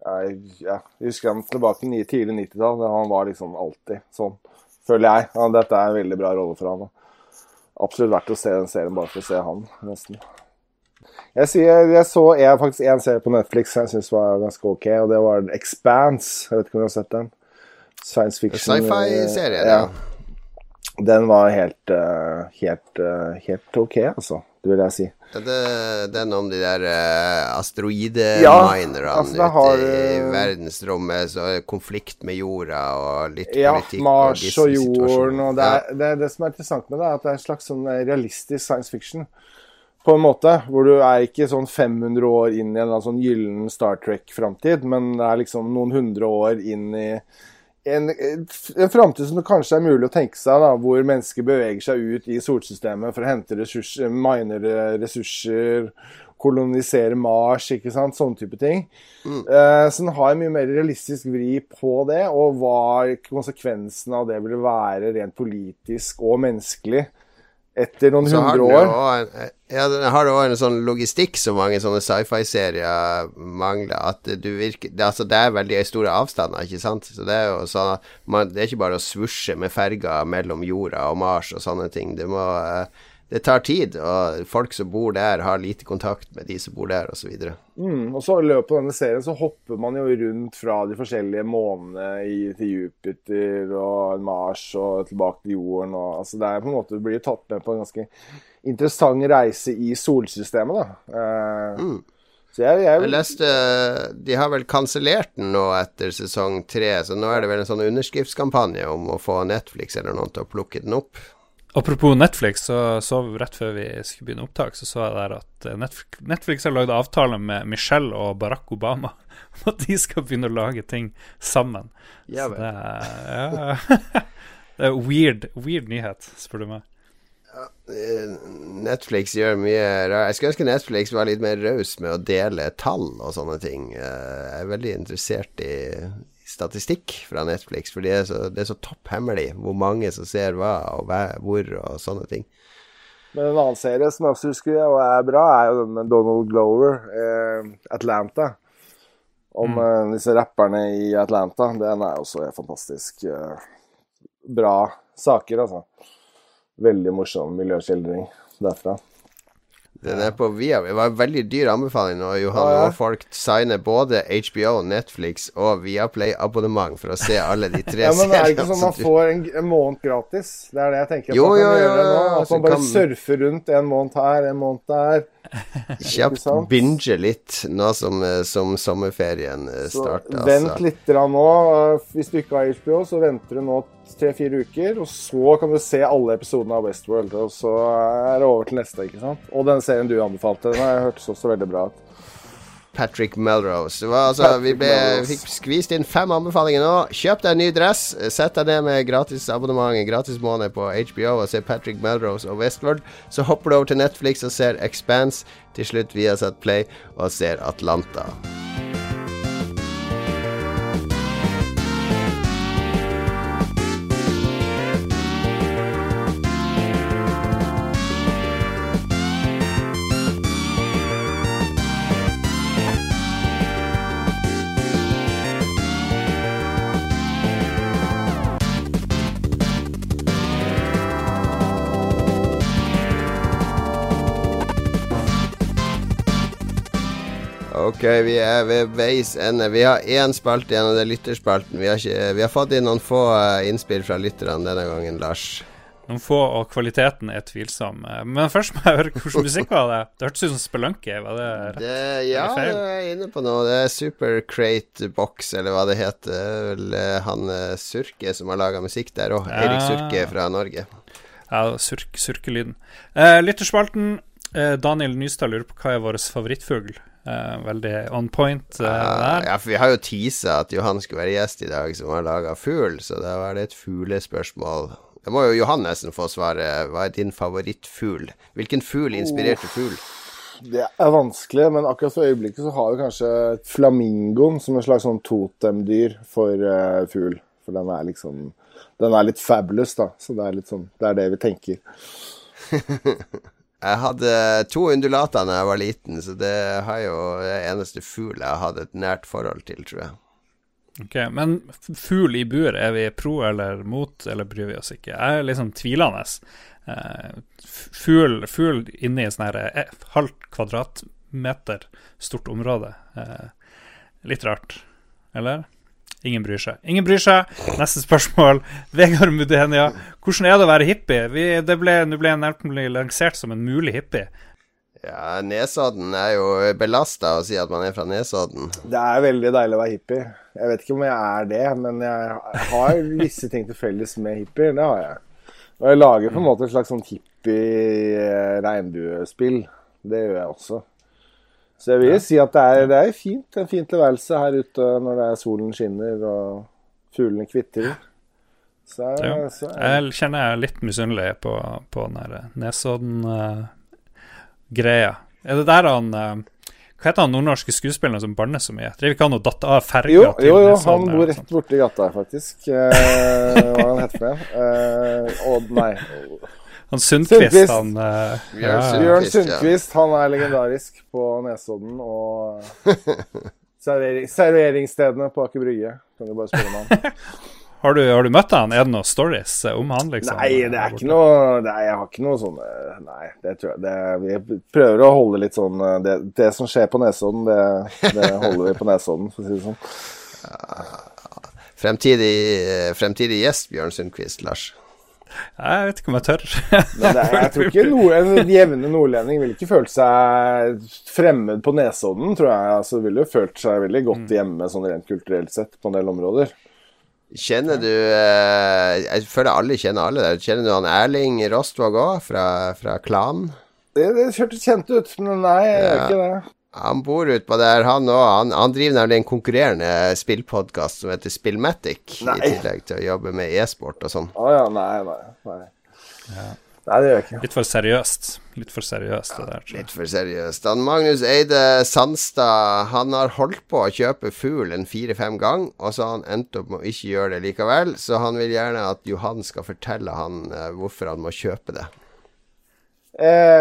jeg, jeg husker han tilbake i tidlig 90-tall. Han var liksom alltid sånn, føler jeg. Ja, dette er en veldig bra rolle for han. Absolutt verdt å se den serien bare for å se han, nesten. Jeg, sier, jeg så jeg, faktisk en serie på Netflix som jeg syns var ganske ok, og det var Expanse. Jeg vet ikke om du har sett den? Science fiction. Sci-fi-serie, ja. ja. Den var helt, eh, helt, eh, helt ok, altså. Det vil jeg si. Er det den om de der uh, Ja, altså, ute har, i eh, verdensrommet, så er konflikt med jorda og litt Ja, politikk Mars og og jorden. Og det, er, det, det som er interessant med det, er at det er en slags sånn realistisk science fiction. På en måte, hvor du er ikke sånn 500 år inn i en sånn gyllen Star Trek-framtid, men det er liksom noen hundre år inn i en, en framtid som det kanskje er mulig å tenke seg, da, hvor mennesker beveger seg ut i solsystemet for å hente ressurser, minere ressurser, kolonisere Mars, ikke sant, sånne type ting. Eh, så den har en mye mer realistisk vri på det, og hva konsekvensen av det ville være rent politisk og menneskelig etter noen Så hundre år. en, ja, den har det også en sånn logistikk som mange sånne sci-fi-serier mangler. At du virker det, altså, det er veldig store avstander, ikke sant. Så det er jo sånn at man, Det er ikke bare å svusje med ferger mellom jorda og Mars og sånne ting. Du må eh, Det tar tid, og folk som bor der, har lite kontakt med de som bor der, osv. Mm, og så I løpet av denne serien så hopper man jo rundt fra de forskjellige månene i, til Jupiter og Mars og tilbake til jorden. Og, altså det er på en måte, Du blir tatt med på en ganske interessant reise i solsystemet. da. Eh, Så jeg, jeg, Jeg leste De har vel kansellert den nå etter sesong tre, så nå er det vel en sånn underskriftskampanje om å få Netflix eller noen til å plukke den opp. Apropos Netflix, så så rett før vi skulle begynne opptak, så så jeg der at eh, Netflix, Netflix har lagd avtale med Michelle og Barack Obama om at de skal begynne å lage ting sammen. Ja Så det er, ja, det er weird, weird nyhet, spør du meg. Netflix gjør mye rart. Jeg skulle ønske Netflix var litt mer raus med å dele tall og sånne ting. Eh, Jeg er veldig interessert i statistikk fra Netflix, for det er så, det er så topphemmelig hvor mange som ser hva og hva- hvor og sånne ting. Men en annen serie som jeg også husker og er bra, er jo den med Donald Glover, eh, Atlanta. Om eh, disse rapperne i Atlanta. Den er også fantastisk. Eh, bra saker, altså. Veldig morsom miljøskildring derfra. Den er på Via. Det var en veldig dyr anbefaling nå, Johan. Og folk signer både HBO, Netflix og Viaplay-abonnement for å se alle de tre Ja, men det er ikke seriene sånn man får en, en måned gratis? Det er det jeg tenker at Jo, man kan jo, jo, gjøre nå. jo, At man bare kan- surfer rundt en måned her, en måned der. Kjapt binge litt nå som, eh, som sommerferien eh, Så starter. vent Altså. litt da nå. Hvis du ikke har HBO, så venter du nå tre-fire uker, og så kan du se alle episodene av Westworld. Og så er det over til neste, ikke sant? Og den serien du anbefalte, den har jeg hørtes også veldig bra ut. Patrick Melrose. Var, altså, Patrick vi ble, Melrose. fikk skvist inn fem anbefalinger nå. Kjøp deg en ny dress. Sett deg ned med gratis abonnement, en gratis måned på HBO og se Patrick Melrose og Westworld. Så hopper du over til Netflix og ser Expanse. Til slutt Viasat Play og ser Atlanta. Ok, vi er ved veis ende. Vi har én spalte igjen, og det er lytterspalten. Vi har, ikke, vi har fått inn noen få eh, innspill fra lytterne denne gangen, Lars. Noen få, og kvaliteten er tvilsom. Eh, Men først må jeg høre hvordan musikk var det? Det hørtes ut som Spelunky. Var det rett? Det, ja, det er jeg inne på noe. Det er Super Crate Box, eller hva det heter. Er vel eh, han Surke som har laga musikk der òg. Ja. Eirik Surke fra Norge. Ja, surk, surkelyden. Eh, lytterspalten. Eh, Daniel Nystad lurer på hva er vår favorittfugl. Eh, veldig on point uh, uh, ja, for vi har jo teasa at Johan skulle være gjest i dag, som har laga fugl, så da var det et fuglespørsmål. Da må jo Johan nesten få svare. Hva er din favorittfugl? Hvilken fugl inspirerte fugl? Det er vanskelig, men akkurat for øyeblikket så har vi kanskje flamingoen som en slags sånn totemdyr for eh, fugl. For den er liksom Den er litt fabulous, da. Så det er litt sånn Det er det vi tenker. Jeg hadde to undulater da jeg var liten, så det har jo det eneste fugl jeg hatt et nært forhold til, tror jeg. Ok, Men fugl i bur, er vi pro eller mot, eller bryr vi oss ikke? Jeg er liksom tvilende. Eh, fugl, fugl inni sånn her eh, halvt kvadratmeter stort område. Eh, litt rart, eller? Ingen bryr seg. Ingen bryr seg. Neste spørsmål. Vegard Mudenia, hvordan er det å være hippie? Vi, det ble, nå ble nemlig lansert som en mulig hippie. Ja, Nesodden er jo belasta å si at man er fra Nesodden. Det er veldig deilig å være hippie. Jeg vet ikke om jeg er det, men jeg har visse ting til felles med hippier. Det har jeg. Og jeg lager på en måte et slags sånn hippie-regnbuespill. Det gjør jeg også. Så jeg vil si at det er, det er fint. En fin tilværelse her ute når det er solen skinner og fuglene kvitrer. Så, Ja. så Jeg kjenner jeg er litt misunnelig på, på den Nesodden-greia. er det der han uh, Hva heter han nordnorske skuespilleren som banner så mye? Driver ikke han og datter av ferga Jo, til jo, jo, han bor rett borti gata her, faktisk. Uh, hva han heter for noe? Eh, Odd, nei. Han Sundquist, han eh, Bjørn. Sundquist, ja. Han er legendarisk på Nesodden og servering, serveringsstedene på Aker Brygge. Kan du bare spørre om han. Har, du, har du møtt han? Er det noen stories eh, om han, liksom? Nei, det er ikke noe det er, Jeg har ikke noe sånne Nei, det tror jeg det, Vi prøver å holde litt sånn det, det som skjer på Nesodden, det, det holder vi på Nesodden, for å si det sånn. Fremtidig, eh, fremtidig gjest, Bjørn Sundquist, Lars. Jeg vet ikke om jeg tør. Men det er, jeg tror ikke noe, en jevne nordlending ville ikke følt seg fremmed på Nesodden, tror jeg. Altså, ville jo følt seg veldig godt hjemme sånn rent kulturelt sett på en del områder. Kjenner du eh, Jeg føler alle kjenner alle der. Kjenner du han Erling Rostvåg òg, fra, fra Klan? Det, det hørtes kjent ut, men nei, jeg gjør Ja. ikke det. Han bor utpå der, han òg. Han, han driver nemlig en konkurrerende spillpodkast som heter Spillmatic, Nei. i tillegg til å jobbe med e-sport og sånn. Å ja, nei, nei. Nei, nei det gjør jeg ikke. Litt for seriøst. Litt for seriøst, det der. Litt for seriøst. Han Magnus Eide Sandstad Han har holdt på å kjøpe fugl en fire-fem gang, og så har han endt opp med å ikke gjøre det likevel. Så han vil gjerne at Johan skal fortelle han eh, hvorfor han må kjøpe det. Eh,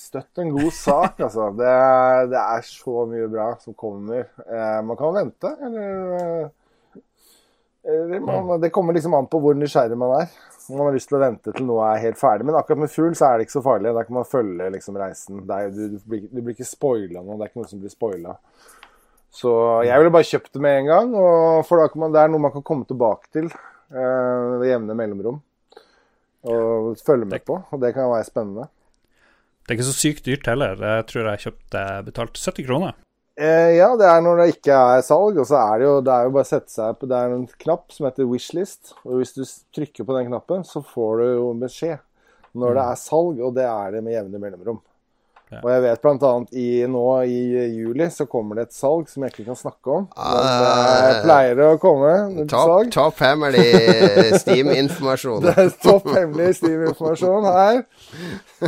støtt en god sak, altså. Det det er så mye bra som kommer. Eh, man kan vente, eller eh, Eller man, det kommer liksom an på hvor nysgjerrig man er. Man har lyst til å vente til noe er helt ferdig. Men akkurat med fugl så er det ikke så farlig. Da kan man følge liksom reisen. Er, du, du, blir, du blir ikke spoila noe. Det er ikke noe som blir spoila. Så jeg ville bare kjøpt det med en gang. For man, det er noe man kan komme tilbake til eh, ved jevne mellomrom. Og følge med på. Og det kan være spennende. Det er ikke så sykt dyrt heller. Jeg tror jeg kjøpte betalt 70 kroner. Eh, ja, det er når det ikke er salg, og så er det jo, det er jo bare å sette seg på Det er en knapp som heter wishlist, og hvis du trykker på den knappen, så får du jo beskjed når det er salg, og det er det med jevne mellomrom. Ja. Og jeg vet i, nå i juli så kommer det et salg som jeg ikke kan snakke om. Men det Ah. pleier å komme et Topp salg. top hemmelig Steam-informasjon. Det er topp hemmelig Steam-informasjon her.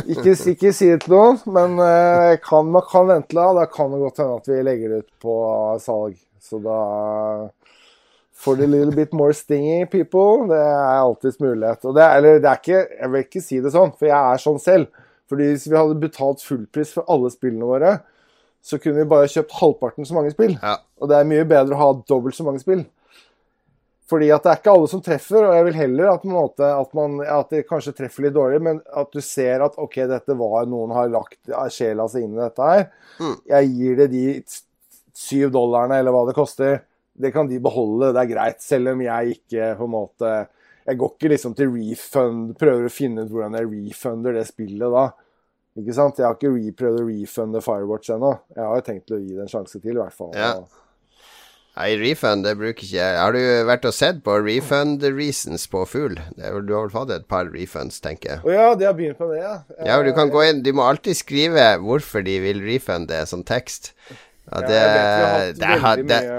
Ikke, ikke si det til noen, men eh, kan, man kan vente da. Da kan det godt hende at vi legger det ut på salg. Så da For the little bit more stingy people, det er alltids mulighet. Og det er, eller det er ikke Jeg vil ikke si det sånn, for jeg er sånn selv. Fordi hvis vi hadde betalt fullpris for alle spillene våre, så kunne vi bare kjøpt halvparten så mange spill. Ja. Og det er mye bedre å ha dobbelt så mange spill. Fordi at det er ikke alle som treffer, og jeg vil heller at, på måte, at, man, at det kanskje treffer litt dårlig, men at du ser at ok, dette var noen har lagt sjela si inn i dette her. Mm. Jeg gir det de syv dollarene, eller hva det koster. Det kan de beholde, det er greit. Selv om jeg ikke på en måte Jeg går ikke liksom til refund, prøver å finne ut hvordan jeg refunder det spillet da. Ikke sant? Jeg har ikke prøvd å refunde Firewatch ennå. Jeg har jo tenkt å gi det en sjanse til, i hvert fall. Ja. Nei, refund det bruker ikke jeg. Har du vært og sett på refund reasons på Fugl? Du har vel fått et par refunds, tenker jeg. Å ja, de har begynt med det, ja. Ja, du kan gå inn Du må alltid skrive hvorfor de vil refunde som tekst. Ja, Ja, det, jeg vet har det, det, mye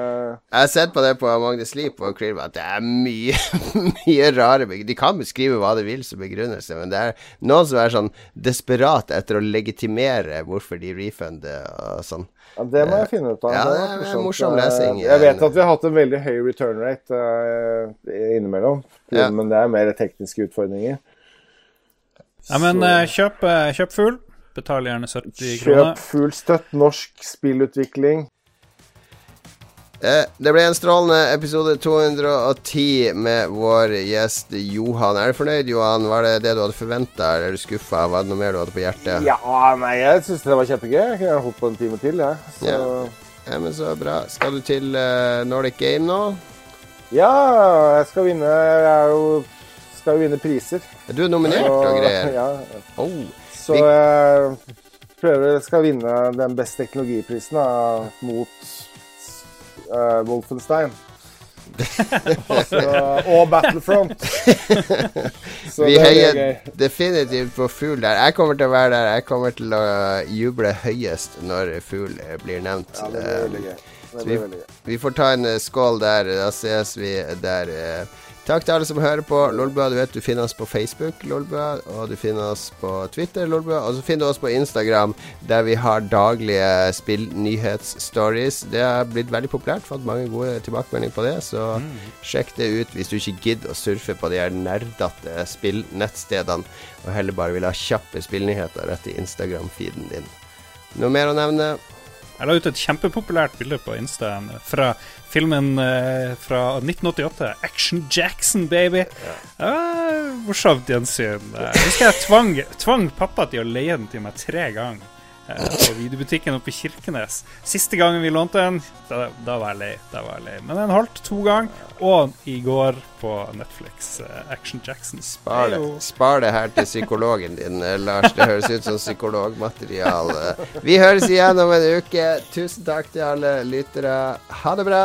Jeg har sett på det på Magnus Sleep og Cream at det er mye, mye rare De kan beskrive hva de vil som begrunnelse, men det er noen som er sånn desperat etter å legitimere hvorfor de refunder og sånn. Ja, Det må jeg finne ut av. Ja, det er en morsom lesing. Jeg vet at vi har hatt en veldig høy return rate eh, innimellom. Men det er mer tekniske utfordringer. Ja, men eh, kjøp, eh, kjøp fugl. Betal gjerne 70 Kjøp kroner. full støtt norsk spillutvikling. Eh, Det ble en strålende episode 210 med vår gjest Johan. Er du fornøyd, Johan? Var det det du hadde forventa, eller er du skuffa? Var det noe mer du hadde på hjertet? Ja, nei, jeg syns det var kjempegøy. Jeg kunne holdt på en time til, jeg. Så Ja. Ja, men så bra. Skal du til uh, Nordic Game nå? ja, jeg skal vinne Jeg er jo skal jo vinne priser. Du er nominert Så, og greier. Ja, Oh. Så jeg prøver skal vinne den beste teknologiprisen da, mot uh, Wolfenstein. så, og Battlefront. Så Vi det heier definitivt på Fugl der. Jeg kommer til å være der. Jeg kommer til å juble høyest når Fugl eh, blir nevnt. Ja, det blir Eh, veldig gøy. Vi- Vi får ta en eh, skål der. Da ses vi der. Takk til alle som hører på. Lolbua, du vet du finner oss på Facebook, Lolbua, og du finner oss på Twitter, Lolbua, og så finner du oss på Instagram, der vi har daglige spillnyhetsstories. Det har blitt veldig populært, fått mange gode tilbakemeldinger på det, så sjekk det ut hvis du ikke gidder å surfe på de her nerdete spillnettstedene, og heller bare vil ha kjappe spillnyheter rett i Instagram-feeden din. Noe mer å nevne? Jeg la ut et kjempepopulært bilde på Insta fra filmen eh, fra 1988. Action Jackson, baby. Ja, morsomt gjensyn. Eh, Jeg husker jeg tvang, tvang pappa til å leie den til meg tre ganger. Eh, På videobutikken oppe i Kirkenes. Siste gangen vi lånte den, da, da var jeg lei. Da var jeg lei. Men den holdt to ganger, og i går på Netflix. eh, Action Jackson. Spar det, spar det her til psykologen din, eh, Lars. Det høres ut som psykologmateriale. Vi høres igjen om en uke. Tusen takk til alle lyttere. Ha det bra.